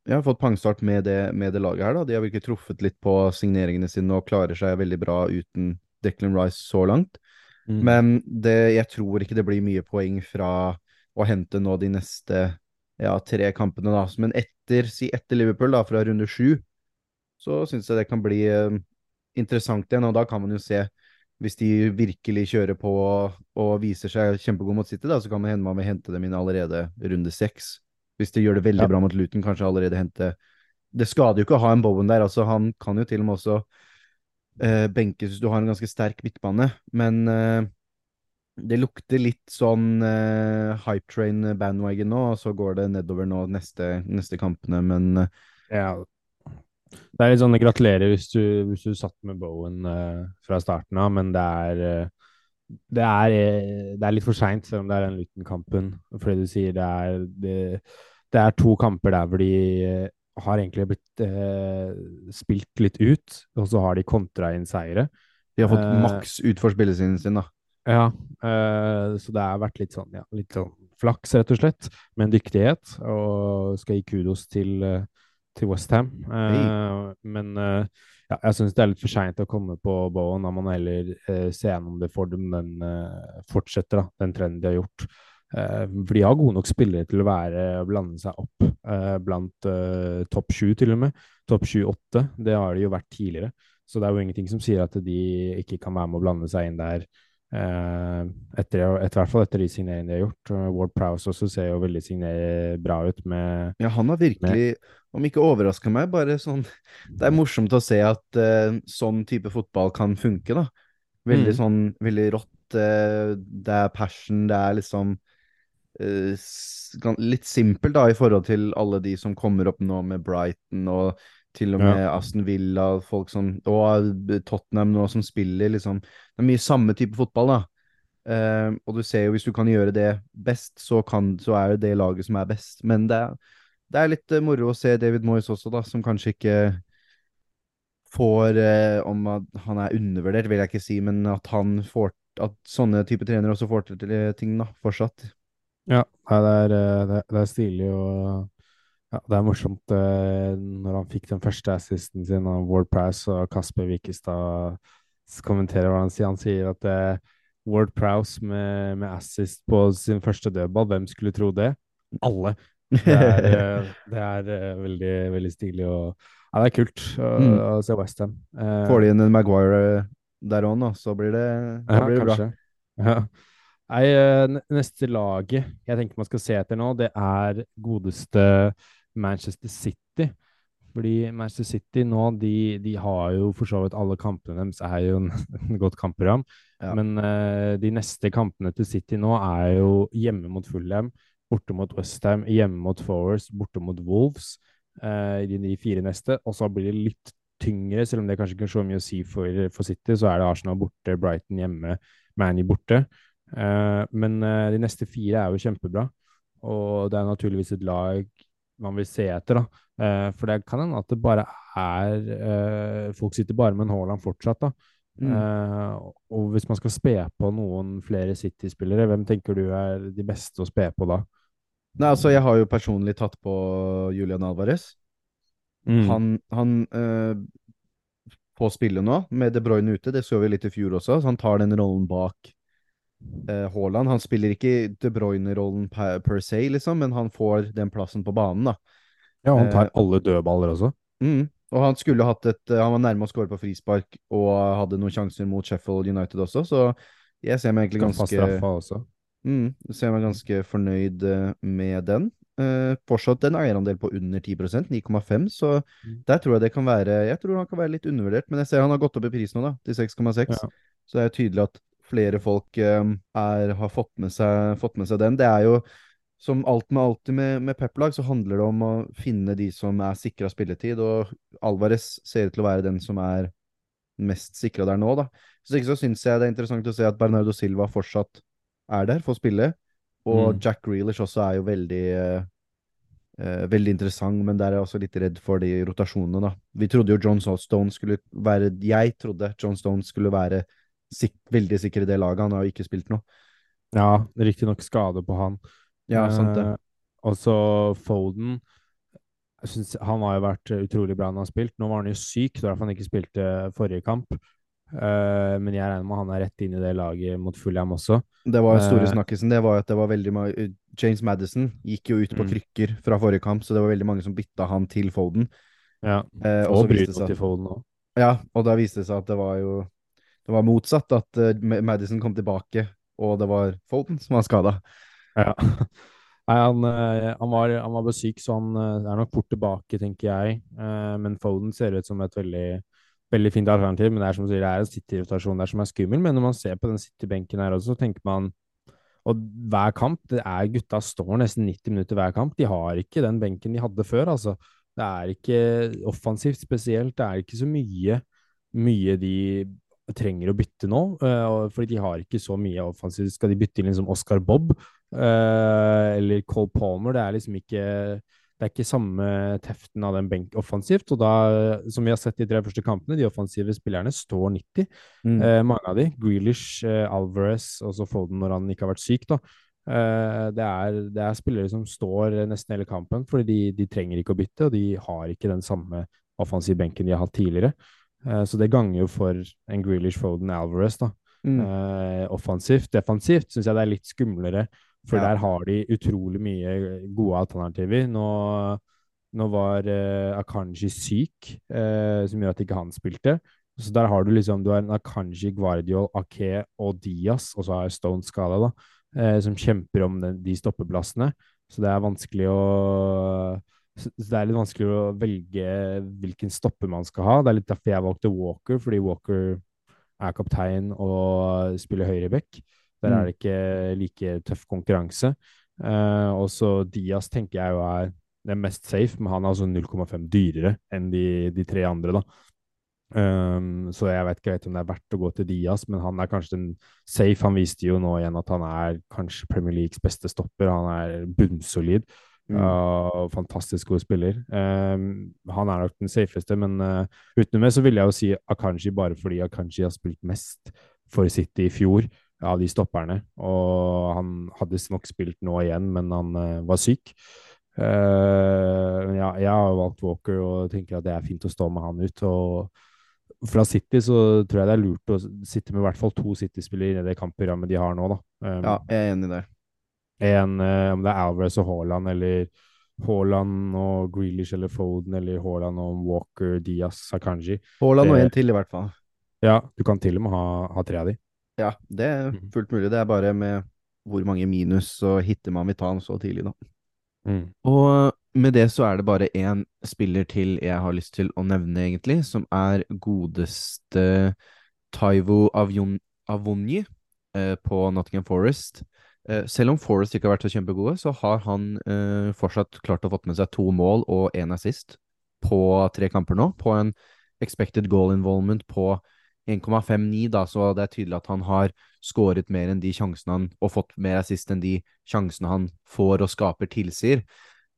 Speaker 2: ja, fått pangstart med det, med det, laget her. da. De har virkelig truffet litt på signeringene sine og klarer seg veldig bra uten Declan Rice så langt. Mm. Men det, jeg tror ikke det blir mye poeng fra å hente nå de neste ja, tre kampene. da. Men etter, si etter Liverpool, da, fra runde sju, så syns jeg det kan bli uh, interessant igjen. Og da kan man jo se, hvis de virkelig kjører på og, viser seg kjempegode mot City, da, så kan man hende man vil hente dem inn allerede runde seks. Hvis de gjør det veldig ja. bra mot Luton, kanskje allerede hente Det skader jo ikke å ha en Bowen der. altså Han kan jo til og med også eh, benkes hvis du har en ganske sterk midtbane. Men eh, det lukter litt sånn eh, hype train bandwagon nå, og så går det nedover nå neste, neste kampene, men uh,
Speaker 1: Ja. Det er litt sånn gratulerer hvis du, hvis du satt med Bowen fra starten av, men det er det er, det er, litt for seint, selv om det er den Luton-kampen. Fordi du sier det er det, det, er to kamper der hvor de eh, har egentlig blitt eh, spilt litt ut, og så har de kontra inn seire.
Speaker 2: De har fått eh, maks ut for spillesiden sin, da.
Speaker 1: Ja, eh, så det har vært litt sånn, ja, litt sånn flaks, rett og slett, med en dyktighet. Og skal gi kudos til, eh, til Westham. Hey. men men ja, jeg syns det er litt for seint å komme på Bowen. Da må man heller uh, se gjennom det for dem den eh, fortsetter, da, den trenden de har gjort. Eh, for de har gode nok spillere til å være blande seg opp eh, blant eh, topp sju, til og med. Topp sju-åtte. Det har de jo vært tidligere. Så det er jo ingenting som sier at de ikke kan være med å blande seg inn der. Uh, etter, etter, hvert fall etter de signeringene de har gjort. Ward Prowse også ser jo veldig bra ut med
Speaker 2: Ja, han har virkelig, med, om ikke overraska meg, bare sånn Det er morsomt å se at uh, sånn type fotball kan funke, da. Veldig mm. sånn veldig rått. Uh, det er passion, det er liksom uh, litt simpelt, da, i forhold til alle de som kommer opp nå med Brighton og til og med ja. Aston Villa folk som, og Tottenham nå som spiller liksom Det er mye samme type fotball, da. Og du ser jo, hvis du kan gjøre det best, så, kan, så er det det laget som er best. Men det er, det er litt uh, moro å se David Moyes også, da, som kanskje ikke får eh, Om han er undervurdert, vil jeg ikke si, men at han får At sånne type trenere også får til ting, da, fortsatt.
Speaker 1: Ja, det er, det er stilig og ja, det er morsomt eh, når han fikk den første assisten sin av Ward Prowse, og Kasper Wikestad kommenterer hva han sier. Han sier at eh, Ward Prowse med, med, assist på sin første dødball, hvem skulle tro det? Alle. Det er, eh, det er eh, veldig, veldig stilig og Ja, det er kult å, mm. å se Westham.
Speaker 2: Eh, Får de inn en Maguire der òg, så blir det,
Speaker 1: ja, blir det bra. Ja. Nei, eh, neste laget jeg tenker man skal se etter nå, det er godeste Manchester City. Fordi Manchester City nå, de, de har jo for så vidt alle kampene deres er jo en, en godt kampprogram. Ja. Men uh, de neste kampene til City nå er jo hjemme mot Fulham, borte mot Westham, hjemme mot Forwards, borte mot Wolves. Uh, de, de fire neste. Og så blir det litt tyngre, selv om det kanskje ikke har så mye å si for, for City. Så er det Arsenal borte, Brighton hjemme, Manny borte. Eh, men eh, de neste fire er jo kjempebra, og det er naturligvis et lag man vil se etter, da. Eh, for det kan hende at det bare er eh, Folk sitter bare med en Haaland fortsatt, da.
Speaker 2: Mm.
Speaker 1: Uh, og hvis man skal spe på noen flere City-spillere, hvem tenker du er de beste å spe på da?
Speaker 2: Nei, altså, jeg har jo personlig tatt på Julian Alvarez.
Speaker 1: Mm.
Speaker 2: Han, han eh, får spille nå, med De Bruyne ute. Det så vi litt i fjor også. Så han tar den rollen bak øh, Haaland. Han spiller ikke De Bruyne-rollen per, per se, liksom, men han får den plassen på banen, da.
Speaker 1: Ja, han tar
Speaker 2: Eh,
Speaker 1: alle dødballer også.
Speaker 2: Mm. Og han skulle hatt et øh, Han var nærme å skåre på frispark og hadde noen sjanser mot Sheffield United også, så jeg ser meg egentlig ganske. Mm, så jeg var ganske fornøyd eh, med den. Uh, fortsatt en eierandel på under 10% 9,5, så
Speaker 1: Mm.
Speaker 2: der tror jeg det kan være Jeg tror han kan være litt undervurdert, men jeg ser han har gått opp i pris nå, da, til 6,6.
Speaker 1: Ja.
Speaker 2: Så det er jo tydelig at flere folk uh, er, har fått med, seg, fått med seg den. Det er jo som alt med alltid med, med Pep-lag, så handler det om å finne de som er sikra spilletid, og Alvarez ser ut til å være den som er mest sikra der nå, da. Så ikke så syns jeg det er interessant å se at Bernardo Silva fortsatt er der for å spille, og
Speaker 1: Mm.
Speaker 2: Jack Grealish også er jo veldig eh, eh, veldig interessant, men der er jeg også litt redd for de rotasjonene, da. Vi trodde jo John Stone skulle være Jeg trodde John Stone skulle være sik veldig sikker i det laget, han har jo ikke spilt noe.
Speaker 1: Ja, riktignok skade på han.
Speaker 2: Ja, sant det.
Speaker 1: Eh, og så Foden synes Han har jo vært utrolig bra når han har spilt. Nå var han jo syk, derfor han ikke spilte forrige kamp. Eh, men jeg regner med han er rett inn i det laget mot Fulham også.
Speaker 2: Det var jo store
Speaker 1: uh,
Speaker 2: snakkisen. Det var at det var veldig mange James Madison gikk jo ut på
Speaker 1: Mm.
Speaker 2: krykker fra forrige kamp, så det var veldig mange som bytta han til Foden.
Speaker 1: Ja.
Speaker 2: uh, og
Speaker 1: Og
Speaker 2: seg
Speaker 1: til Foden òg.
Speaker 2: Ja, og da viste det seg at det var jo Det var motsatt, at uh, Madison kom tilbake, og det var Foden som var skada.
Speaker 1: Ja. Nei, han, eh, han, var, han var bare syk, så han eh, er nok fort tilbake, tenker jeg. Eh, Men Foden ser ut som et veldig, veldig fint alternativ. Men det er som du sier, det er en City-rotasjon der som er skummel. Men når man ser på den City-benken her også, så tenker man Og hver kamp, det er gutta står nesten 90 minutter hver kamp. De har ikke den benken de hadde før, altså. Det er ikke offensivt spesielt. Det er ikke så mye, mye de trenger å bytte nå, Uh, fordi de har ikke så mye offensivt. Skal de bytte inn liksom Oscar Bob uh, eller Cole Palmer? Det er liksom ikke det er ikke samme teften av den benk offensivt. Og da, som vi har sett de tre første kampene, de offensive spillerne står 90.
Speaker 2: Mm.
Speaker 1: Eh, mange av de. Grealish, eh, Alvarez og så Foden når han ikke har vært syk. da. Eh, det, er, det er spillere som står nesten hele kampen, fordi de, de trenger ikke å bytte, og de har ikke den samme offensive benken de har hatt tidligere. Eh, så det ganger jo for en Grealish, Foden, Alvarez da.
Speaker 2: Mm.
Speaker 1: Eh, offensivt. Defensivt syns jeg det er litt skumlere, for
Speaker 2: Ja.
Speaker 1: der har de utrolig mye gode alternativer. Nå, nå var eh, Akanji syk, eh, som gjør at ikke han spilte. Så der har du liksom Du har en Akanji, Guardiol, Ake og Diaz, og så har Stone skada, da, eh, som kjemper om den, de stoppeplassene. Så det er vanskelig å så det er litt vanskelig å velge hvilken stopper man skal ha. Det er litt derfor jeg valgte Walker, fordi Walker er kaptein og spiller høyreback. Der
Speaker 2: Mm.
Speaker 1: er det ikke like tøff konkurranse. Uh, og så Diaz tenker jeg jo er den mest safe, men han er altså 0,5 dyrere enn de, de tre andre, da. Um, så jeg vet ikke om det er verdt å gå til Diaz, men han er kanskje den safe. Han viste jo nå igjen at han er kanskje Premier Leagues beste stopper. Han er bunnsolid.
Speaker 2: Mm.
Speaker 1: Uh, fantastisk god spiller. Um, han er nok den safeste, men uh, utenom det så vil jeg jo si Akanji bare fordi Akanji har spilt mest for City i fjor av de stopperne. Og han hadde nok spilt nå igjen, men han uh, var syk. Uh, ja, jeg har valgt Walker og tenker at det er fint å stå med han ut. Og fra City så tror jeg det er lurt å sitte med i hvert fall to City-spillere i det kampprogrammet de har nå, da. Um,
Speaker 2: Ja, jeg er enig der.
Speaker 1: en, uh, om det er Alvarez og Haaland, eller Haaland og Grealish eller Foden, eller Haaland og Walker, Diaz, Sakanji.
Speaker 2: Haaland og en til, i hvert fall.
Speaker 1: Ja, du kan til og med ha, ha tre av de.
Speaker 2: Ja, det er
Speaker 1: Mhm.
Speaker 2: fullt mulig. Det er bare med hvor mange minus og hitter man vil ta han så tidlig, da.
Speaker 1: Mm.
Speaker 2: Og med det så er det bare én spiller til jeg har lyst til å nevne, egentlig, som er godeste Taivo Avonji eh, på Nottingham Forest. Eh, selv om Forest ikke har vært så kjempegode, så har han eh, fortsatt klart å fått med seg to mål og én assist på tre kamper nå, på en expected goal involvement på 1,59, da, så det er tydelig at han har skåret mer enn de sjansene han Og fått mer assist enn de sjansene han får og skaper, tilsier.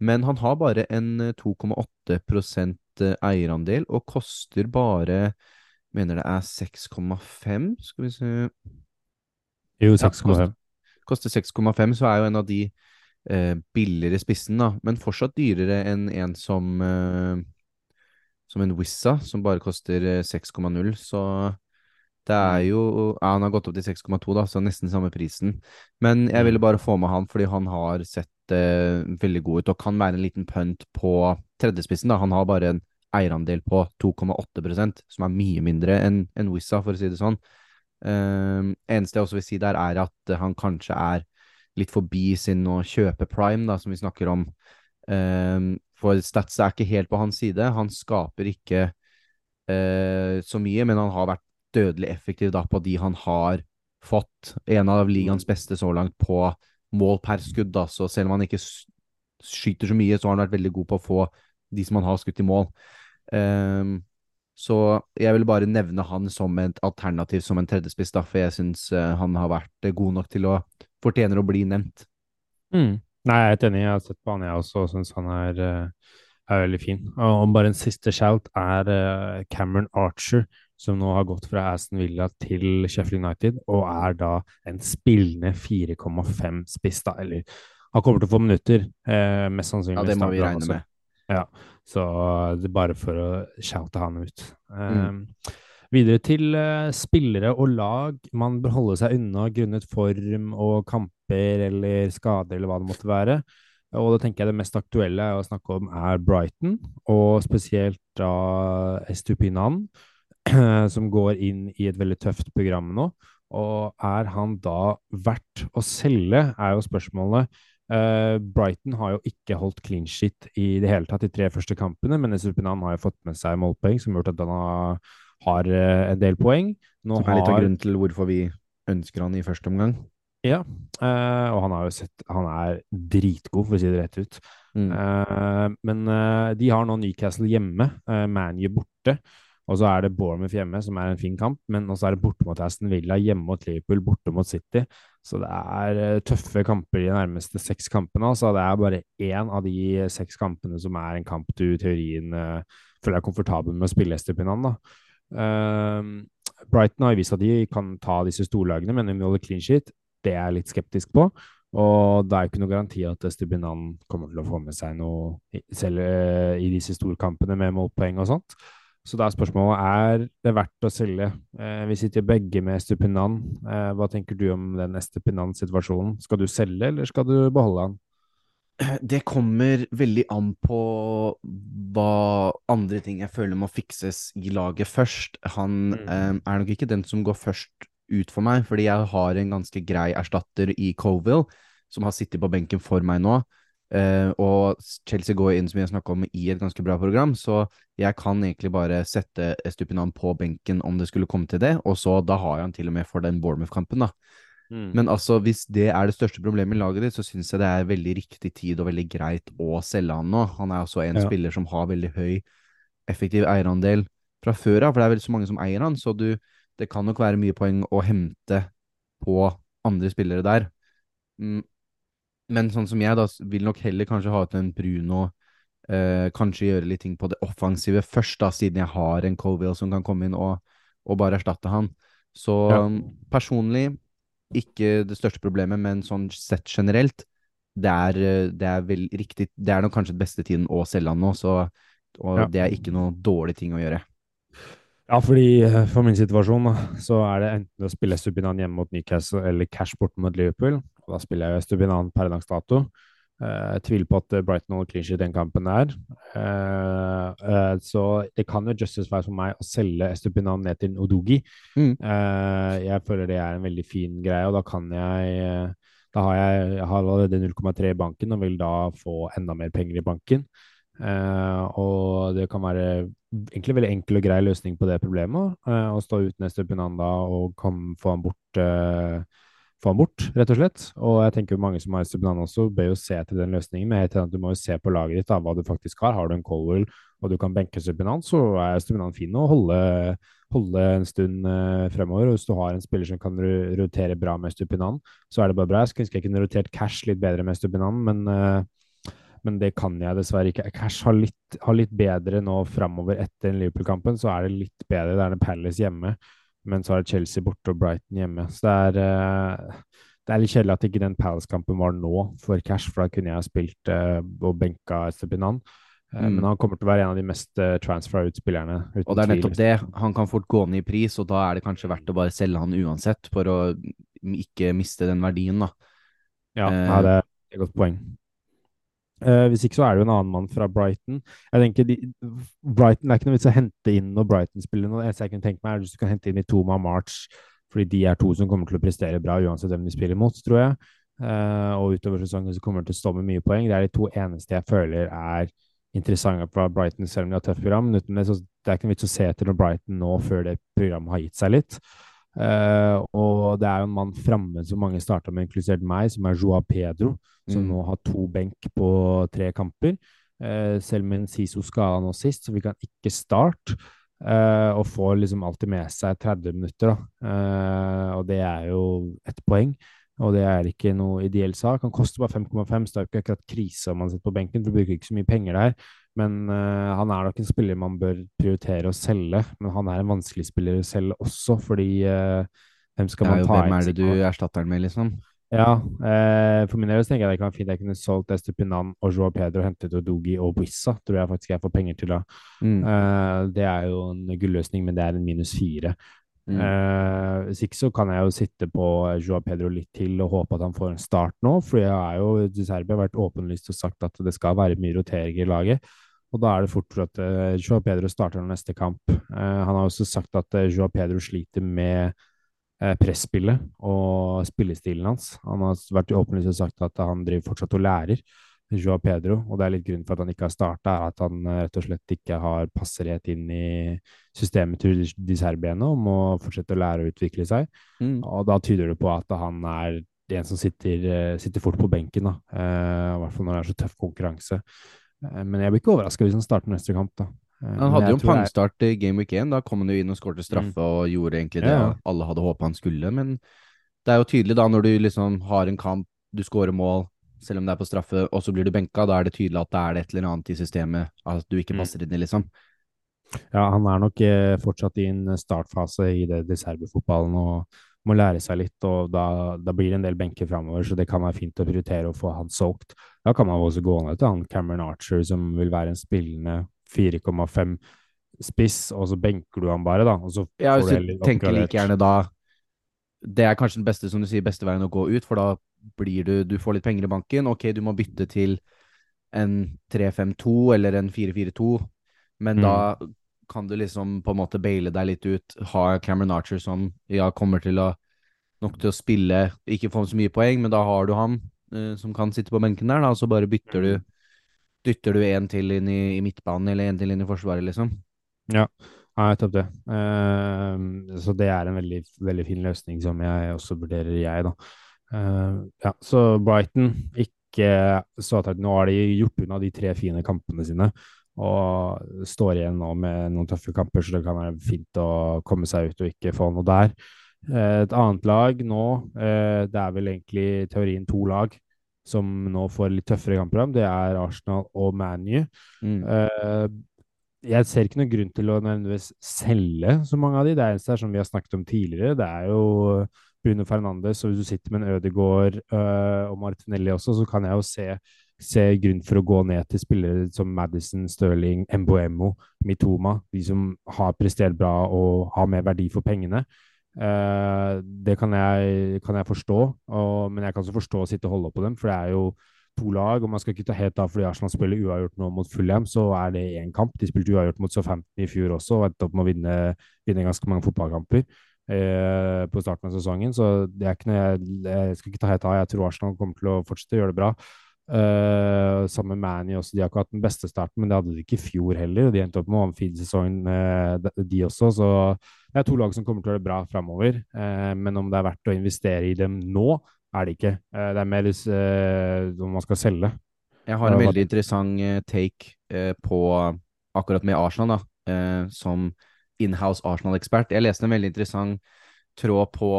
Speaker 2: Men han har bare en 2,8 eh, eierandel og koster bare Mener det er 6,5, skal vi se
Speaker 1: Jo, 6,5. Ja,
Speaker 2: koster 6,5, så er jo en av de eh, billigere spissen, da. Men fortsatt dyrere enn en som eh, som en Wizza, som bare koster 6,0. Eh, så det er mm. jo Ja, han har gått opp til 6,2, da, så nesten samme prisen. Men jeg ville mm. bare få med han fordi han har sett eh, veldig god ut, og kan være en liten punt på tredjespissen. da. Han har bare en eierandel på 2,8% som er mye mindre enn en Wizza, for å si det sånn. Uh, eneste jeg også vil si der, er at han kanskje er litt forbi sin å kjøpe prime, da, som vi snakker om. Uh, for Stats er ikke helt på hans side. Han skaper ikke uh, så mye, men han har vært dødelig effektiv da, på de han har fått. En av ligaens beste så langt på mål per skudd. Da. Så selv om han ikke skyter så mye, så har han vært veldig god på å få de som han har skutt i mål. Um, så jeg vil bare nevne han som et alternativ som en tredjespiss, for jeg syns uh, han har vært god nok til å fortjener å bli nevnt.
Speaker 1: Mm. Nei, jeg er helt enig. Jeg har sett på han, jeg også, og syns han er, uh, er, veldig fin. Og bare en siste shout er uh, Cameron Archer, som nå har gått fra Aston Villa til Sheffield United, og er da en spillende 4,5-spiss, da. Eller han kommer til å få minutter, uh, mest sannsynlig.
Speaker 2: Ja, det må vi regne med.
Speaker 1: Ja, så det er bare for å shoute han ut. Mm. Videre til uh, spillere og lag man bør holde seg unna grunnet form og kamper eller skader eller hva det måtte være. Og da tenker jeg det mest aktuelle å snakke om er Brighton, og spesielt da Estupinan, som går inn i et veldig tøft program nå. Og er han da verdt å selge, er jo spørsmålet. Uh, Brighton har jo ikke holdt clean shit i det hele tatt de tre første kampene, men Estupinan har jo fått med seg målpoeng som har gjort at han har har uh, en del poeng.
Speaker 2: Nå Som er litt av grunnen til hvorfor vi ønsker han i første omgang.
Speaker 1: Ja, uh, og han sett Han er dritgod, for å si det rett ut. Mm. Uh, men de har nå Newcastle hjemme, ManU borte. Og så er det Bournemouth hjemme, som er en fin kamp. Men også er det borte mot Aston Villa, hjemme mot Liverpool, borte mot City. Så det er tøffe kamper de nærmeste seks kampene. Så det er bare én av de seks kampene som er en kamp du i teorien føler deg komfortabel med å spille Estepinan. da. Brighton har vist at de kan ta disse storlagene, men de holder clean sheet, det er jeg litt skeptisk på. Og det er jo ikke noe garanti at Estupinan kommer til å få med seg noe selv uh, i disse storkampene med målpoeng og sånt. Så da er spørsmålet er det verdt å selge. Eh, vi sitter begge med Estupinan. Eh, hva tenker du om den Estupinan-situasjonen? Skal du selge, eller skal du beholde han?
Speaker 2: Det kommer veldig an på hva andre ting jeg føler må fikses i laget først. Han mm. eh, er nok ikke den som går først ut for meg, fordi jeg har en ganske grei erstatter i Coville, som har sittet på benken for meg nå. Uh, og Chelsea går inn, som vi har snakka om, i et ganske bra program, så jeg kan egentlig bare sette Estupinan på benken om det skulle komme til det, og så da har jeg han til og med for den Bournemouth-kampen, da. Mm. Men altså, hvis det er det største problemet i laget ditt, så syns jeg det er veldig riktig tid og veldig greit å selge han nå. Han er også en ja. spiller som har veldig høy effektiv eierandel fra før av, for det er veldig så mange som eier han, så du, det kan nok være mye poeng å hente på andre spillere der. Mm. Men sånn som jeg, da, vil nok heller kanskje ha ut en Bruno, eh, kanskje gjøre litt ting på det offensive først, da, siden jeg har en Colville som kan komme inn og, og bare erstatte han. Så ja. personlig ikke det største problemet, men sånn sett generelt, det er, eh, det er vel riktig Det er nok kanskje den beste tiden å selge han nå, så og ja. det er ikke noe dårlig ting å gjøre.
Speaker 1: Ja, fordi eh, for min situasjon da, så er det enten å spille Stubinan hjemme mot Newcastle eller cash bort mot Liverpool. Og da spiller jeg Stubinan per dags dato. Uh, jeg tviler på at Brighton holder clean sheet den kampen der. Uh, uh, så det kan jo justice være for meg å selge Estupinan ned til Odogi. Mm. jeg føler det er en veldig fin greie, og da kan jeg Da har jeg, jeg har allerede 0,3 i banken og vil da få enda mer penger i banken. og det kan være egentlig veldig enkel og grei løsning på det problemet. å stå uten Estupinan da og kom, få han bort få han bort, rett og slett. Og jeg tenker mange som har Stupinan også, bør jo se til den løsningen. Men helt du må jo se på laget ditt, da, hva du faktisk har. Har du en Colwell og du kan benke Stupinan, så er Stupinan fin å holde, holde en stund uh, fremover. Og hvis du har en spiller som kan rotere bra med Stupinan, så er det bare bra. Jeg skulle ønske jeg kunne rotert Cash litt bedre med Stupinan, men, men det kan jeg dessverre ikke. Cash har litt, har litt bedre nå framover etter Liverpool-kampen, så er det litt bedre. Det er det Palace hjemme, men så er det Chelsea borte og Brighton hjemme. Så det er uh, det er litt kjedelig at ikke den Palace-kampen var nå for Cash, for da kunne jeg spilt og benka Stupinan. Eh, mm. Men han kommer til å være en av de mest uh, ut-spillerne.
Speaker 2: Og det er nettopp det. Han kan fort gå ned i pris, og da er det kanskje verdt å bare selge han uansett, for å ikke miste den verdien, da.
Speaker 1: Ja, uh, det er et godt poeng. Uh, hvis ikke så er det jo en annen mann fra Brighton. Jeg tenker de, Brighton Det er ikke noe vits å hente inn når Brighton spiller noe. Det eneste jeg kunne tenke meg, er hvis du kan hente inn i Toma March, fordi de er to som kommer til å prestere bra uansett hvem de spiller mot, tror jeg. Uh, og utover sesongen så kommer de til å stå med mye poeng. Det er de to eneste jeg føler er interessante fra Brighton, selv om de har tøft program. Men det, er ikke noe vits å se etter når Brighton nå, før det programmet har gitt seg litt. Uh, og det er jo en mann framme som mange starta med, inkludert meg, som er Joa Pedro, som mm. nå har to benk på tre kamper. Uh, selv med en Siso skada nå sist, så fikk han ikke start. Uh, og får liksom alltid med seg 30 minutter, da. og det er jo ett poeng. Og det er ikke noe ideell sak. Han koster bare 5,5, så det er jo ikke akkurat krise om han sitter på benken, for du bruker ikke så mye penger der. Men uh, han er nok en spiller man bør prioritere å selge. Men han er en vanskelig spiller å selge også, fordi uh, hvem skal man ta
Speaker 2: inn? Hvem er det du erstatter den med, liksom?
Speaker 1: Ja, uh, for min del tenker jeg det kan være fint jeg kunne solgt Estupinan og Joao Pedro og hentet Odogi og Buissa. Tror jeg faktisk jeg får penger til da. Mm. det er jo en gulløsning, men det er en minus fire. Mm. Eh, hvis ikke så kan jeg jo sitte på Joa Pedro litt til og håpe at han får en start nå. For jeg har jo De Serbia vært åpenlyst og sagt at det skal være mye rotering i laget. Og da er det fort for at uh, Joa Pedro starter neste kamp. Uh, han har også sagt at uh, Joa Pedro sliter med uh, presspillet og spillestilen hans. Han har vært åpenlyst og sagt at han driver fortsatt og lærer. Joa Pedro, og det er litt grunnen for at han ikke har starta, er at han eh, rett og slett ikke har passerhet inn i systemet til de serbiene om å fortsette å lære å utvikle seg. Mm. Og da tyder det på at han er en som sitter, eh, sitter fort på benken, da. Eh, I hvert fall når det er så tøff konkurranse. Eh, men jeg blir ikke overraska hvis han starter neste kamp, da.
Speaker 2: Eh, han hadde jo en pangstart i Game Week 1. Da kom han jo inn og skårte straffe mm. og gjorde egentlig det ja. alle hadde håpa han skulle. Men det er jo tydelig da, når du liksom har en kamp, du skårer mål selv om det er på straffe, og så blir du benka, da er det tydelig at det er et eller annet i systemet at du ikke mm. passer inn i, liksom.
Speaker 1: Ja, han er nok eh, fortsatt i en startfase i det, det serbefotballen og må lære seg litt, og da, da blir det en del benker framover, så det kan være fint å prioritere å få han solgt. Da kan man også gå ned til han Cameron Archer, som vil være en spillende 4,5 spiss, og så benker du han bare, da. Og så
Speaker 2: ja, hvis du tenker like gjerne da Det er kanskje den beste, som du sier, beste veien å gå ut, for da blir du Du får litt penger i banken. Ok, du må bytte til en 3-5-2 eller en 4-4-2, men mm. da kan du liksom på en måte baile deg litt ut. Ha Cameron Archer som ja, kommer til å nok til å spille, ikke få så mye poeng, men da har du ham uh, som kan sitte på benken der, da, og så bare bytter du dytter du en til inn i, i midtbanen eller en til inn i forsvaret, liksom.
Speaker 1: Ja, ja nettopp det. Uh, så det er en veldig, veldig fin løsning som jeg også vurderer, jeg, da. Uh, ja, så Brighton ikke så at Nå har de gjort unna de tre fine kampene sine og står igjen nå med noen tøffe kamper, så det kan være fint å komme seg ut og ikke få noe der. Uh, et annet lag nå, uh, det er vel egentlig i teorien to lag som nå får litt tøffere kamper, Det er Arsenal og ManU. Mm. jeg ser ikke noen grunn til å nødvendigvis selge så mange av de. Det eneste er som vi har snakket om tidligere. Det er jo Bruno Fernandes, og hvis du sitter med en Ødegaard uh, og Martinelli også, så kan jeg jo se, se grunn for å gå ned til spillere som Madison, Stirling, Mboemo, Mitoma, de som har prestert bra og har mer verdi for pengene. Uh, det kan jeg, kan jeg forstå, og, men jeg kan også forstå å sitte og holde på dem, for det er jo to lag, og man skal ikke ta helt av fordi Arsenal spiller uavgjort nå mot Fulham, så er det én kamp. De spilte uavgjort mot Southampton i fjor også og endte opp med å vinne, vinne ganske mange fotballkamper eh, på starten av sesongen. Så det er ikke noe jeg, jeg skal ikke ta helt av. Jeg tror Arsenal kommer til å fortsette å gjøre det bra. Uh, sammen med Manny også. De har ikke hatt den beste starten, men det hadde de ikke i fjor heller. De endte opp med å en fin sesong, uh, de også. Så det er to lag som kommer til å gjøre det bra framover. Uh, men om det er verdt å investere i dem nå, er det ikke. det er mer om man skal selge.
Speaker 2: Jeg har en veldig interessant take på akkurat med Arsenal, da, som inhouse Arsenal-ekspert. Jeg leste en veldig interessant tråd på,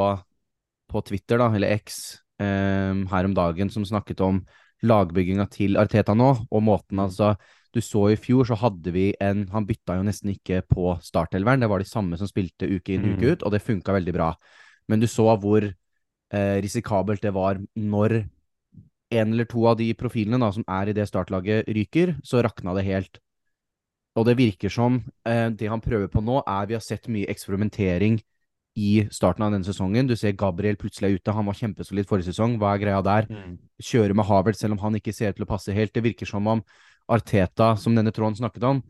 Speaker 2: på Twitter, da, eller X, um, her om dagen, som snakket om lagbygginga til Arteta nå, og måten altså Du så i fjor, så hadde vi en Han bytta jo nesten ikke på startelveren. Det var de samme som spilte uke inn, uke ut, og det funka veldig bra. Men du så hvor eh, risikabelt det var når en eller to av de profilene da, som er i det startlaget, ryker, så rakna det helt. Og det virker som eh, det han prøver på nå, er vi har sett mye eksperimentering i starten av denne sesongen. Du ser Gabriel plutselig er ute. Han var kjempesolid forrige sesong. Hva er greia der? Mm. Kjøre med Havert selv om han ikke ser ut til å passe helt. Det virker som om Arteta, som denne tråden snakket om,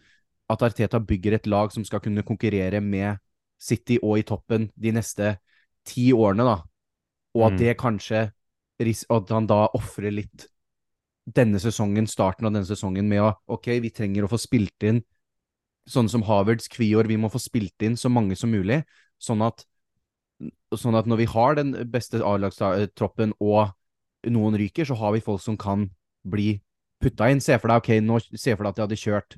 Speaker 2: at Arteta bygger et lag som skal kunne konkurrere med City og i toppen de neste ti årene, da. Og at mm. det kanskje At han da ofrer litt denne sesongen, starten av denne sesongen, med å OK, vi trenger å få spilt inn sånne som Havertz, Kvior, vi må få spilt inn så mange som mulig, sånn at sånn at når vi har den beste A-lagstroppen og noen ryker, så har vi folk som kan bli putta inn. Se for deg ok, nå se for deg at de hadde kjørt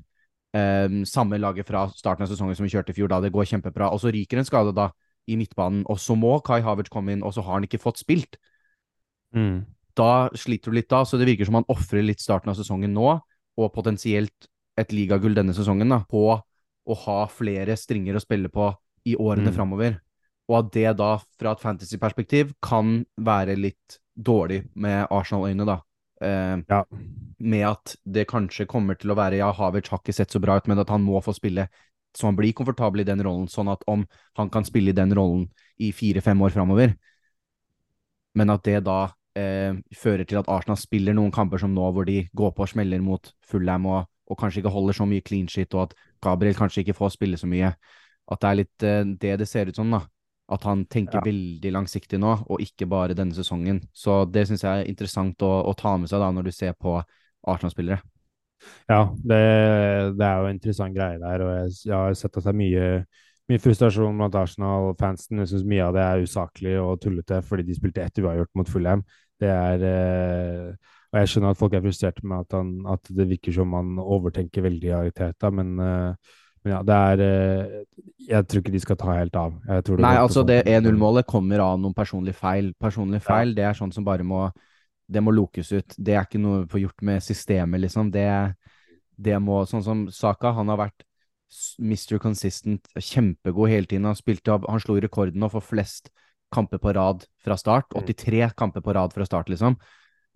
Speaker 2: um, samme laget fra starten av sesongen som vi kjørte i fjor. da, Det går kjempebra. Og så ryker en skade da i midtbanen, og så må Kai Havertz komme inn, og så har han ikke fått spilt.
Speaker 1: Mm.
Speaker 2: Da sliter du litt da, så det virker som han ofrer litt starten av sesongen nå, og potensielt et ligagull denne sesongen, da, på å ha flere stringer å spille på i årene mm. framover og at det da, fra et fantasy-perspektiv, kan være litt dårlig med Arsenal-øyne, da. Eh,
Speaker 1: ja.
Speaker 2: Med at det kanskje kommer til å være Ja, Havertz har ikke sett så bra ut, men at han må få spille så han blir komfortabel i den rollen, sånn at om han kan spille i den rollen i fire-fem år framover, men at det da eh, fører til at Arsenal spiller noen kamper som nå, hvor de går på og smeller mot Fullham og, og kanskje ikke holder så mye clean shit, og at Gabriel kanskje ikke får spille så mye. At det er litt eh, det det ser ut som, da. At han tenker ja. veldig langsiktig nå, og ikke bare denne sesongen. Så det syns jeg er interessant å, å, ta med seg da, når du ser på Arsenal-spillere.
Speaker 1: Ja, det, det, er jo en interessant greie der, og jeg, jeg har sett at det er mye, mye frustrasjon blant Arsenal-fansen. Jeg syns mye av det er usaklig og tullete fordi de spilte ett uavgjort mot Fulham. Det er eh, Og jeg skjønner at folk er frustrerte med at, han, at det virker som han overtenker veldig i Ariteta, men eh, men ja, det er eh, Jeg tror ikke de skal ta helt av.
Speaker 2: Nei, altså det 1-0-målet kommer av noen personlige feil. Personlige feil, ja. det er sånn som bare må Det må lokes ut. Det er ikke noe å få gjort med systemet, liksom. Det, det må Sånn som Saka, han har vært Mr. Consistent, kjempegod hele tiden. Han, spilte, han slo rekorden nå for flest kamper på rad fra start. 83 mm. kamper på rad fra start, liksom.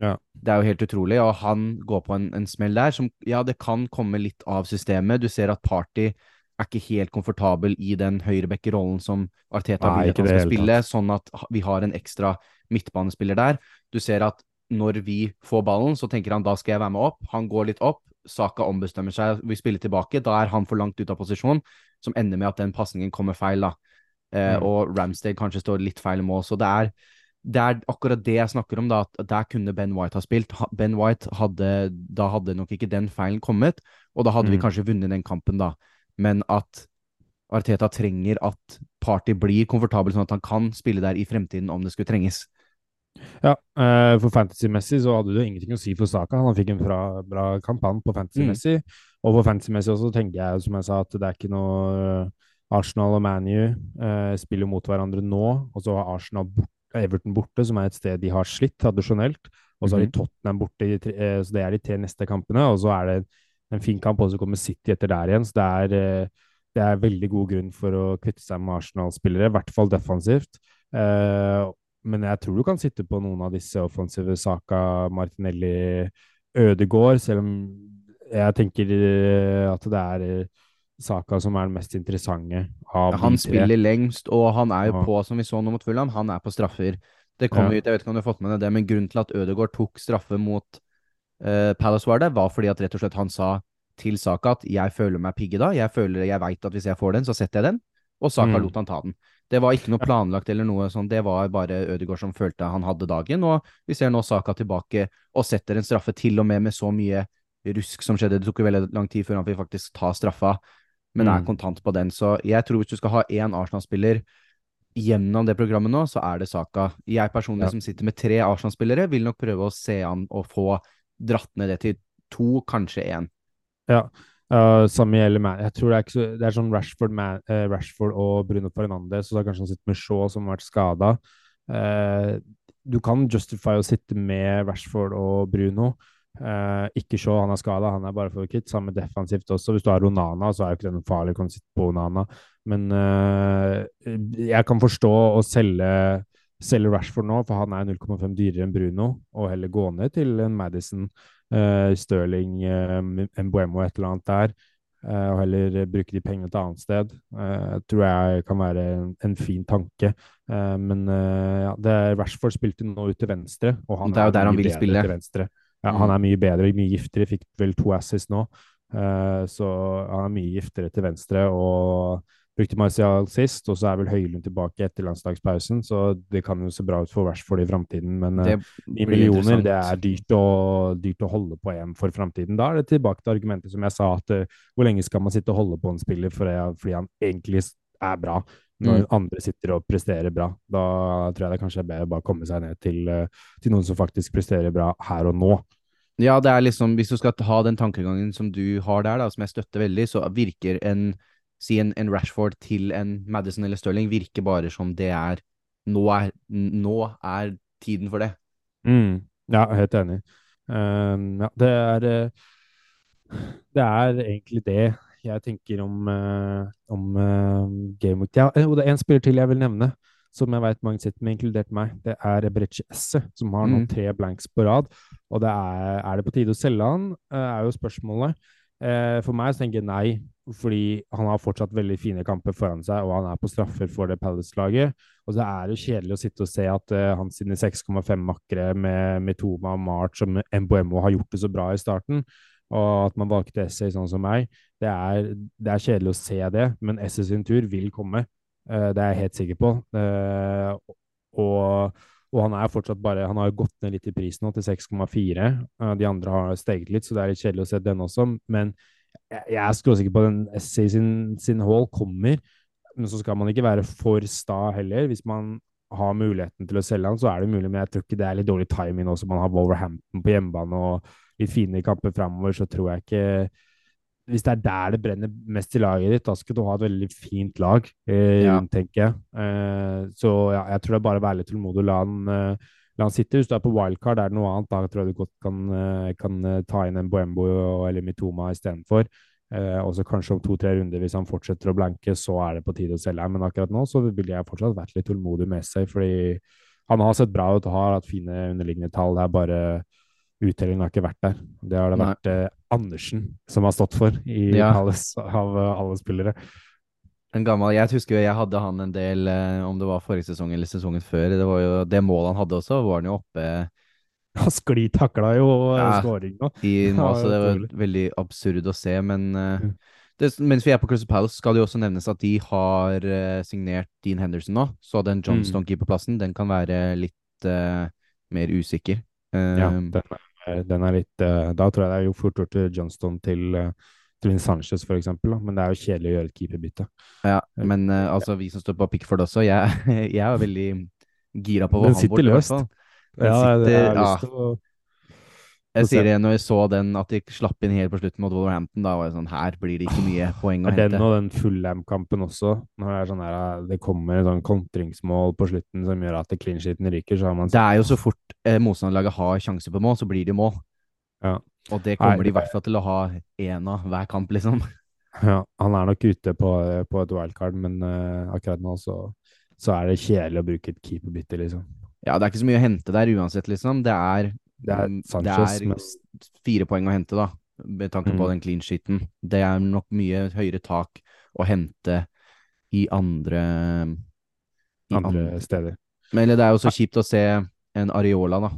Speaker 1: Ja.
Speaker 2: Det er jo helt utrolig, og han går på en, en, smell der som Ja, det kan komme litt av systemet. Du ser at Party er ikke helt komfortabel i den høyreback-rollen som Arteta vil at han skal spille, sånn at vi har en ekstra midtbanespiller der. Du ser at når vi får ballen, så tenker han da skal jeg være med opp. Han går litt opp. Saka ombestemmer seg, vi spiller tilbake. Da er han for langt ut av posisjon, som ender med at den pasningen kommer feil. da. Eh, mm. Og Ramsdale kanskje står litt feil mål. Så det er det er akkurat det jeg snakker om, da, at der kunne Ben White ha spilt. Ben White hadde, Da hadde nok ikke den feilen kommet, og da hadde mm. vi kanskje vunnet den kampen, da. Men at Arteta trenger at Party blir komfortabel, sånn at han kan spille der i fremtiden om det skulle trenges.
Speaker 1: Ja, uh, for fantasy-messig så hadde det jo ingenting å si for Saka. Han fikk en bra, bra kampanje på fantasy-messig. Mm. Og for fantasy-messig også tenker jeg, som jeg sa, at det er ikke noe Arsenal og ManU eh, spiller mot hverandre nå, og så har Arsenal borte Everton borte, som er et sted de har slitt tradisjonelt. Og så har de mhm. Tottenham borte, eh, så det er de tre neste kampene. Og så er det en fin kamp, og så kommer City etter der igjen. Så det er, eh, det er veldig god grunn for å kvitte seg med Arsenal-spillere, i hvert fall defensivt. Eh, men jeg tror du kan sitte på noen av disse offensive Saka, Martinelli, Ødegård, selv om jeg tenker at det er Saka som er den mest interessante av
Speaker 2: Han de tre. spiller lengst, og han er jo ja. på, som vi så nå mot Fulham, han er på straffer. Det kom ja. ut, jeg vet ikke om du har fått med deg det, men grunnen til at Ødegaard tok straffe mot uh, Palace var det, var fordi at rett og slett han sa til Saka at 'jeg føler meg pigge da', jeg føler, jeg veit at hvis jeg får den, så setter jeg den. Og Saka mm. lot han ta den. Det var ikke noe planlagt eller noe sånn, det var bare Ødegaard som følte han hadde dagen. Og vi ser nå Saka tilbake og setter en straffe, til og med med så mye rusk som skjedde. Det tok jo veldig lang tid før han fikk faktisk ta straffa men er mm. kontant på den. Så jeg tror hvis du skal ha én Arsenal-spiller gjennom det programmet nå, så er det Saka. Jeg personlig ja. som sitter med tre Arsenal-spillere, vil nok prøve å se an og få dratt ned det til to, kanskje én.
Speaker 1: Ja, Uh, samme gjelder meg. Jeg tror det er, så, det er sånn Rashford, Man, uh, Rashford og Bruno Fernandez, og så har kanskje han sittet med Shaw, som har vært skada. Uh, du kan justify å sitte med Rashford og Bruno. Ikke se han er skada, han er bare for kit. Samme defensivt også. Hvis du har Ronana, så er jo ikke det noe farlig, å sitte på Onana. Men jeg kan forstå å selge selge Rashford nå, for han er 0,5 dyrere enn Bruno, og heller gå ned til en Madison, uh, Stirling, uh, Mbuemo, et eller annet der, uh, og heller bruke de pengene et annet sted, uh, tror jeg kan være en, en fin tanke. men ja, det Rashford spilte nå ut til venstre, og han
Speaker 2: det er jo der han vil spille.
Speaker 1: Til venstre. Ja, mm. Han er mye bedre, mye giftigere, fikk vel to assis nå. så han er mye giftigere til venstre, og Brukte Martial sist, og så er vel Høylund tilbake etter landslagspausen, så det kan jo se bra ut for vers for det i framtiden. Men eh, i millioner, det er dyrt å, dyrt å holde på EM for framtiden. Da er det tilbake til argumentet som jeg sa, at uh, hvor lenge skal man sitte og holde på en spiller fordi han egentlig er bra, når mm. andre sitter og presterer bra. Da tror jeg det kanskje er bedre å bare komme seg ned til, uh, til noen som faktisk presterer bra her og nå.
Speaker 2: Ja, det er liksom, hvis du skal ha den tankegangen som du har der, da, som jeg støtter veldig, så virker en si en, en, Rashford til en Madison eller Stirling virker bare som det er Nå er, nå er tiden for det.
Speaker 1: Mm. Ja, helt enig. Um, ja, det er Det er egentlig det jeg tenker om, uh, om uh, Game Week. Ja, og det er en spiller til jeg vil nevne, som jeg vet mange sitter med, inkludert meg. Det er Brecce Esse, som har nå mm. tre blanks på rad. Og det er, er det på tide å selge han, er jo spørsmålet. Eh, for meg så tenker jeg nei, fordi han har fortsatt veldig fine kamper foran seg, og han er på straffer for det Palace-laget. Og så er det jo kjedelig å sitte og se at uh, han sine 6,5 makkere med Mitoma March og Mboemo har gjort det så bra i starten, og at man valgte Essay sånn som meg, det er, det er, kjedelig å se det. Men Essay sin tur vil komme, uh, det er jeg helt sikker på. Uh, og og han er fortsatt bare Han har jo gått ned litt i prisen nå, til 6,4. De andre har steget litt, så det er litt kjedelig å se den også. Men jeg, jeg er skråsikker på at den Essay sin, sin hall kommer. Men så skal man ikke være for sta heller. Hvis man har muligheten til å selge han, så er det mulig, men jeg tror ikke det er litt dårlig timing også. Man har Wolverhampton på hjemmebane og litt fine kamper framover, så tror jeg ikke hvis det er der det brenner mest i laget ditt, da skal du ha et veldig fint lag, eh, ja. tenker jeg. Eh, så ja, jeg tror det er bare å være litt tålmodig og la han, eh, la han sitte. Hvis du er på wildcard, er det noe annet. Da tror jeg du godt kan, eh, kan eh, ta inn en Boembo eller Mitoma istedenfor. Eh, og så kanskje om to-tre runder, hvis han fortsetter å blanke, så er det på tide å selge. Men akkurat nå så ville jeg fortsatt vært litt tålmodig med seg, fordi han har sett bra ut og har hatt fine underliggende tall. Det er bare uttellingen har ikke vært der. Det har det Nei. vært eh, Andersen som har stått for i ja. Palace av uh, alle spillere.
Speaker 2: En gammel, Jeg husker jo jeg hadde han en del, eh, om det var forrige sesong eller sesongen før. Det var jo det målet han hadde også, var han jo oppe
Speaker 1: Han sklitakla jo eh, ja, skåring nå.
Speaker 2: I det var veldig absurd å se. Men eh, det, mens vi er på Crystal Palace, skal det jo også nevnes at de har uh, signert Dean Henderson nå. Så den Johnston-keeperplassen, mm. den kan være litt uh, mer usikker.
Speaker 1: ja, det er Eh, den er litt uh, Da tror jeg det er jo fort gjort til Johnston til, uh, til Sanchez, eksempel. Men det er jo kjedelig å gjøre et keeperbytte.
Speaker 2: Ja, men uh, altså, vi som står på Pickford også, jeg, jeg er veldig gira på hva
Speaker 1: han bort, løst. Den
Speaker 2: ja, sitter, jeg har lyst til å jeg sier det når jeg så den, at de slapp inn helt på slutten mot Wolverhampton. Da var jeg sånn Her blir det ikke mye poeng å
Speaker 1: hente. Den og den Fullham-kampen også. Når det, er sånn her, det kommer et sånn kontringsmål på slutten som gjør at clean sheeten ryker, så har man
Speaker 2: Det er jo så fort eh, motstanderlaget har sjanse på mål, så blir det mål.
Speaker 1: Ja.
Speaker 2: Og det kommer Nei, de i hvert fall til å ha én av hver kamp, liksom.
Speaker 1: Ja, han er nok ute på, på et wildcard, men uh, akkurat nå så, så, er det kjedelig å bruke et keeperbytte, liksom.
Speaker 2: Ja, det er ikke så mye å hente der uansett, liksom. Det er
Speaker 1: det er, mm, Sanchez,
Speaker 2: det er fire poeng å hente, da, med tanke på mm. den clean sheeten. Det er nok mye høyere tak å hente i andre
Speaker 1: i Andre andre, steder.
Speaker 2: Men det er jo så kjipt å se en Areola, da,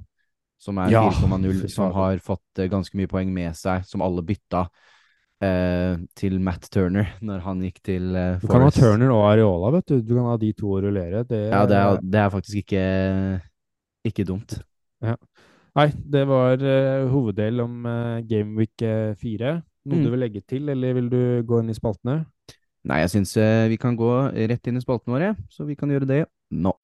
Speaker 2: som er ja, 4,0, som har fått eh, ganske mye poeng med seg, som alle bytta. Eh, til Matt Turner når han gikk til eh,
Speaker 1: Du kan ha Turner og Areola, vet du. Du kan ha de to å rullere.
Speaker 2: Det, ja, det er, det er faktisk ikke, ikke dumt.
Speaker 1: Ja. Nei, det var uh, hoveddel om uh, Gameweek 4. Noe mm. du vil legge til, eller vil du gå inn i spaltene?
Speaker 2: Nei, jeg syns uh, vi kan gå rett inn i spaltene våre, så vi kan gjøre det nå.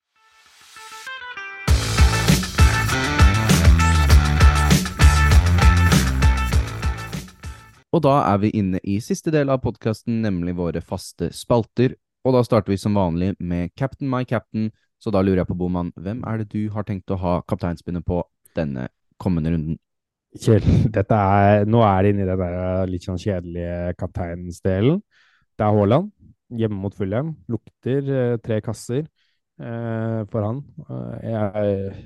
Speaker 2: Og da er vi inne i siste del av podkasten, nemlig våre faste spalter. Og da starter vi som vanlig med Captain my captain, så da lurer jeg på, Boman, hvem er det du har tenkt å ha kapteinspinnet på denne kommende runden?
Speaker 1: Kjell, dette er, nå er det inne i den der litt sånn kjedelige kapteinsdelen. Det er Haaland hjemme mot Fulham. Lukter eh, tre kasser eh, for han. Eh, jeg,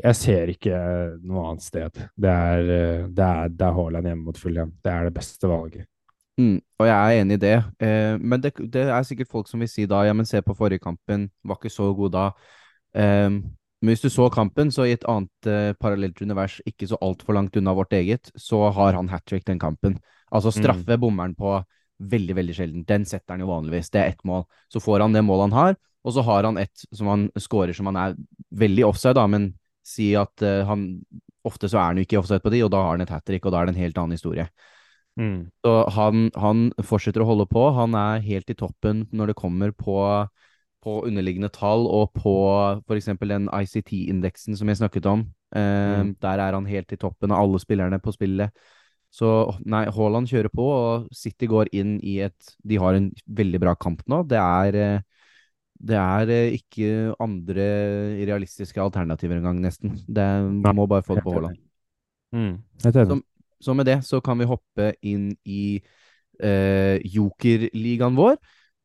Speaker 1: jeg, ser ikke noe annet sted. Det er, eh, det er, det er Haaland hjemme mot Fulham. Det er det beste valget.
Speaker 2: Mm, og jeg er enig i det, eh, men det, det, er sikkert folk som vil si da ja, men se på forrige kampen, var ikke så god da. Um, men hvis du så kampen, så i et annet uh, parallelt univers, ikke så altfor langt unna vårt eget, så har han hat trick den kampen. Altså straffe mm. bommeren på veldig, veldig sjelden. Den setter han jo vanligvis. Det er ett mål. Så får han det målet han har, og så har han ett som han scorer som han er veldig offside, da, men si at uh, han Ofte så er han jo ikke offside på de, og da har han et hat trick, og da er det en helt annen historie. Mm. Så han, han, fortsetter å holde på. Han er helt i toppen når det kommer på på underliggende tall og på f.eks. den ICT-indeksen som jeg snakket om. Eh, mm. Der er han helt i toppen av alle spillerne på spillet. Så nei, Haaland kjører på, og City går inn i et De har en veldig bra kamp nå. Det er, eh, det er eh, ikke andre realistiske alternativer engang, nesten. Det må bare få det på Haaland.
Speaker 1: Mm.
Speaker 2: Så, så, med det så kan vi hoppe inn i eh, jokerligaen vår.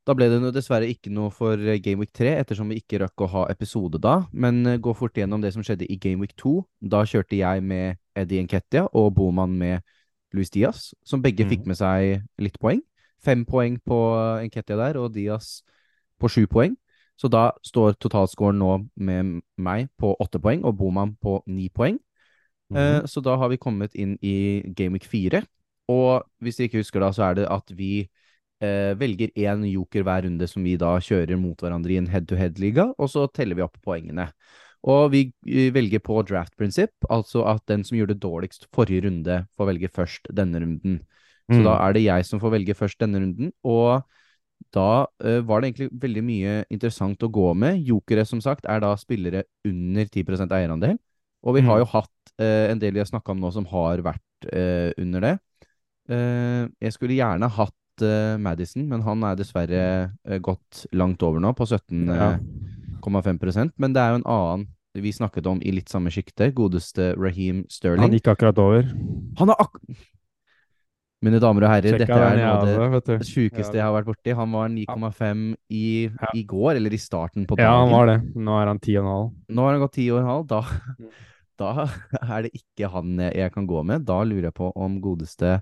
Speaker 2: Da ble det dessverre ikke noe for Game Week 3, ettersom vi ikke rakk å ha episode da. Men eh, gå fort gjennom det som skjedde i Game Week 2. Da kjørte jeg med Eddie Nketia og Boman med Luis Diaz, som begge mm. fikk med seg litt poeng. Fem poeng på eh, Nketia der, og Diaz på sju poeng. Så da står totalscoren nå med meg på åtte poeng og Boman på ni poeng. Mm -hmm. uh, så da har vi kommet inn i Game Week 4. Og hvis dere ikke husker da, så er det at vi eh, velger én joker hver runde som vi da kjører mot hverandre i en head-to-head-liga, og så teller vi opp poengene. Og vi velger på draft-prinsipp, altså at den som gjorde det dårligst forrige runde, får velge først denne runden. Så mm. da er det jeg som får velge først denne runden, og da uh, var det egentlig veldig mye interessant å gå med. Jokere, som sagt, er da spillere under 10% eierandel. Og vi mm. har jo hatt uh, en del vi har snakka om nå som har vært uh, under det. jeg skulle gjerne hatt uh, Madison, men han er dessverre uh, gått langt over nå, på 17,5 ja. Men det er jo en annen vi snakket om i litt samme sjikte, godeste Raheem Sterling.
Speaker 1: Han gikk akkurat over.
Speaker 2: Han har ak... Mine damer og herrer, Sjekka dette er noe av det sjukeste jeg har vært borti. Han var 9,5 i, ja. i, går, eller i starten på dagen.
Speaker 1: Ja, han var det. Nå er han 10,5.
Speaker 2: Nå har han gått 10,5. Da, da er det ikke han jeg kan gå med. Da lurer jeg på om godeste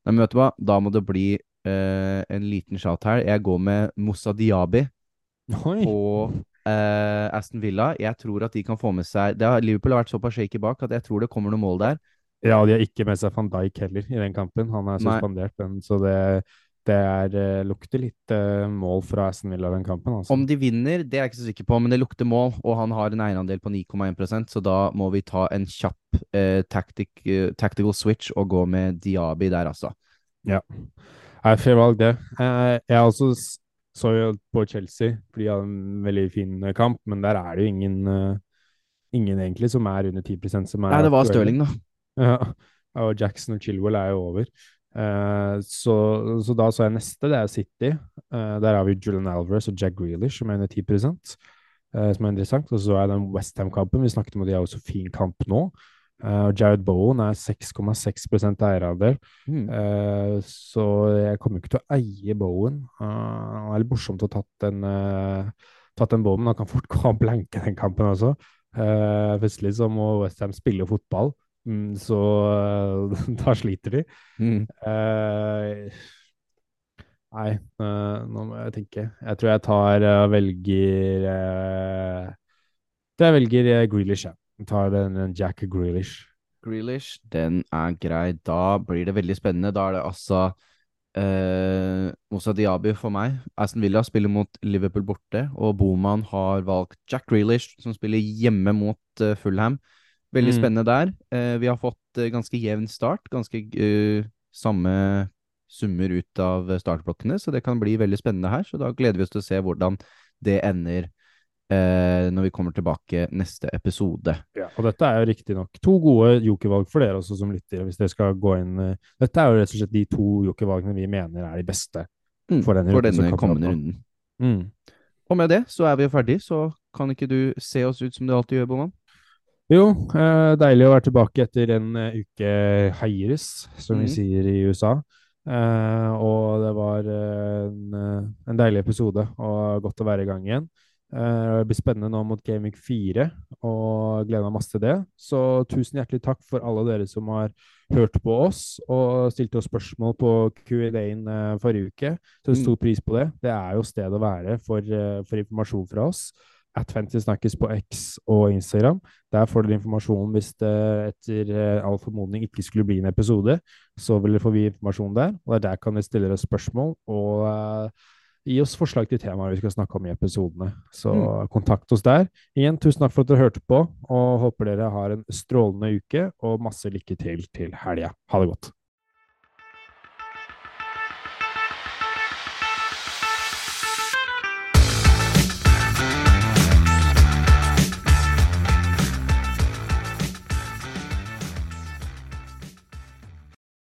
Speaker 2: Nei, men vet du hva, da må det bli uh, en liten shout her. Jeg går med Moussa Diaby Oi. på uh, Aston Villa. Jeg tror at de kan få med seg har, Liverpool har vært såpass shaky bak at jeg tror det kommer noen mål der.
Speaker 1: Ja, de har ikke med seg van Dijk heller i den kampen. Han er suspendert, den, så det, det er, uh, lukter litt uh, mål fra Aston Villa den kampen. Altså.
Speaker 2: Om de vinner, det er jeg ikke så sikker på, men det lukter mål, og han har en eierandel på 9,1% så da må vi ta en kjapp uh, tactic, tactical switch og gå med Diaby der, altså.
Speaker 1: Ja. Nei, fair valg, det. Jeg, jeg også så jo på Chelsea, for de hadde en veldig fin eh, kamp, men der er det jo ingen, uh, ingen egentlig som er under 10% som er
Speaker 2: Nei, det var Stirling, da.
Speaker 1: Ja, og Jackson og Chilwell er jo over. Så, så, da så jeg neste, det er City. Der har vi Julian Alvarez og Jack Grealish som er under 10% som er interessant. Og så er den Westham-kampen. Vi snakket om at de har jo så fin kamp nå. Uh, Jared Bowen er 6,6 eierandel. Mm. Uh, så jeg kommer ikke til å eie Bowen. Uh, det er litt morsomt å ha tatt en, uh, tatt en Bowen. Han kan fort gå og blanke den kampen også. Uh, plutselig så må Westham spille fotball, mm, så da sliter de. Mm. nei, nå må jeg tenke. Jeg tror jeg tar og velger Jeg velger Grealish, ja. Tar den, den Jack Grealish.
Speaker 2: Grealish, den er grei. Da blir det veldig spennende. Da er det altså eh, Moussa Diaby for meg. Aston Villa spiller mot Liverpool borte, og Boman har valgt Jack Grealish, som spiller hjemme mot uh, Fulham. Veldig mm. spennende der. Eh, vi har fått uh, ganske jevn start. Ganske uh, samme summer ut av startblokkene, så det kan bli veldig spennende her. Så da gleder vi oss til å se hvordan det ender eh, når vi kommer tilbake neste episode.
Speaker 1: Ja, og dette er jo riktignok to gode jokervalg for dere også som lytter. hvis dere skal gå inn eh, Dette er jo rett og slett de to jokervalgene vi mener er de beste
Speaker 2: Mm,
Speaker 1: for denne,
Speaker 2: for denne
Speaker 1: kommer
Speaker 2: kommende runden.
Speaker 1: Mm.
Speaker 2: Og med det så er vi jo ferdig, så kan ikke du se oss ut som du alltid gjør, Boman?
Speaker 1: Jo, eh, deilig å være tilbake etter en eh, uke heires, som vi
Speaker 2: Mhm.
Speaker 1: sier i USA. Eh, og det var eh, en, en deilig episode, og godt å være i gang igjen. Eh, det blir spennende nå mot Gaming 4, og gleder meg masse til det. Så tusen hjertelig takk for alle dere som har hørt på oss og stilte oss spørsmål på Q&A-en eh, forrige uke. Så
Speaker 2: Mm.
Speaker 1: stor pris på det. Det er jo stedet å være for, eh, for informasjon fra oss. At Fantasy snakkes på X og Instagram. Der får dere informasjon hvis det etter all formodning ikke skulle bli en episode. Så vil dere få vi informasjon der, og der kan dere stille dere spørsmål og gi oss forslag til temaer vi skal snakke om i episodene. Så
Speaker 2: Mm.
Speaker 1: kontakt oss der. Igjen, tusen takk for at dere hørte på, og håper dere har en strålende uke og masse lykke til til helga. Ha det godt.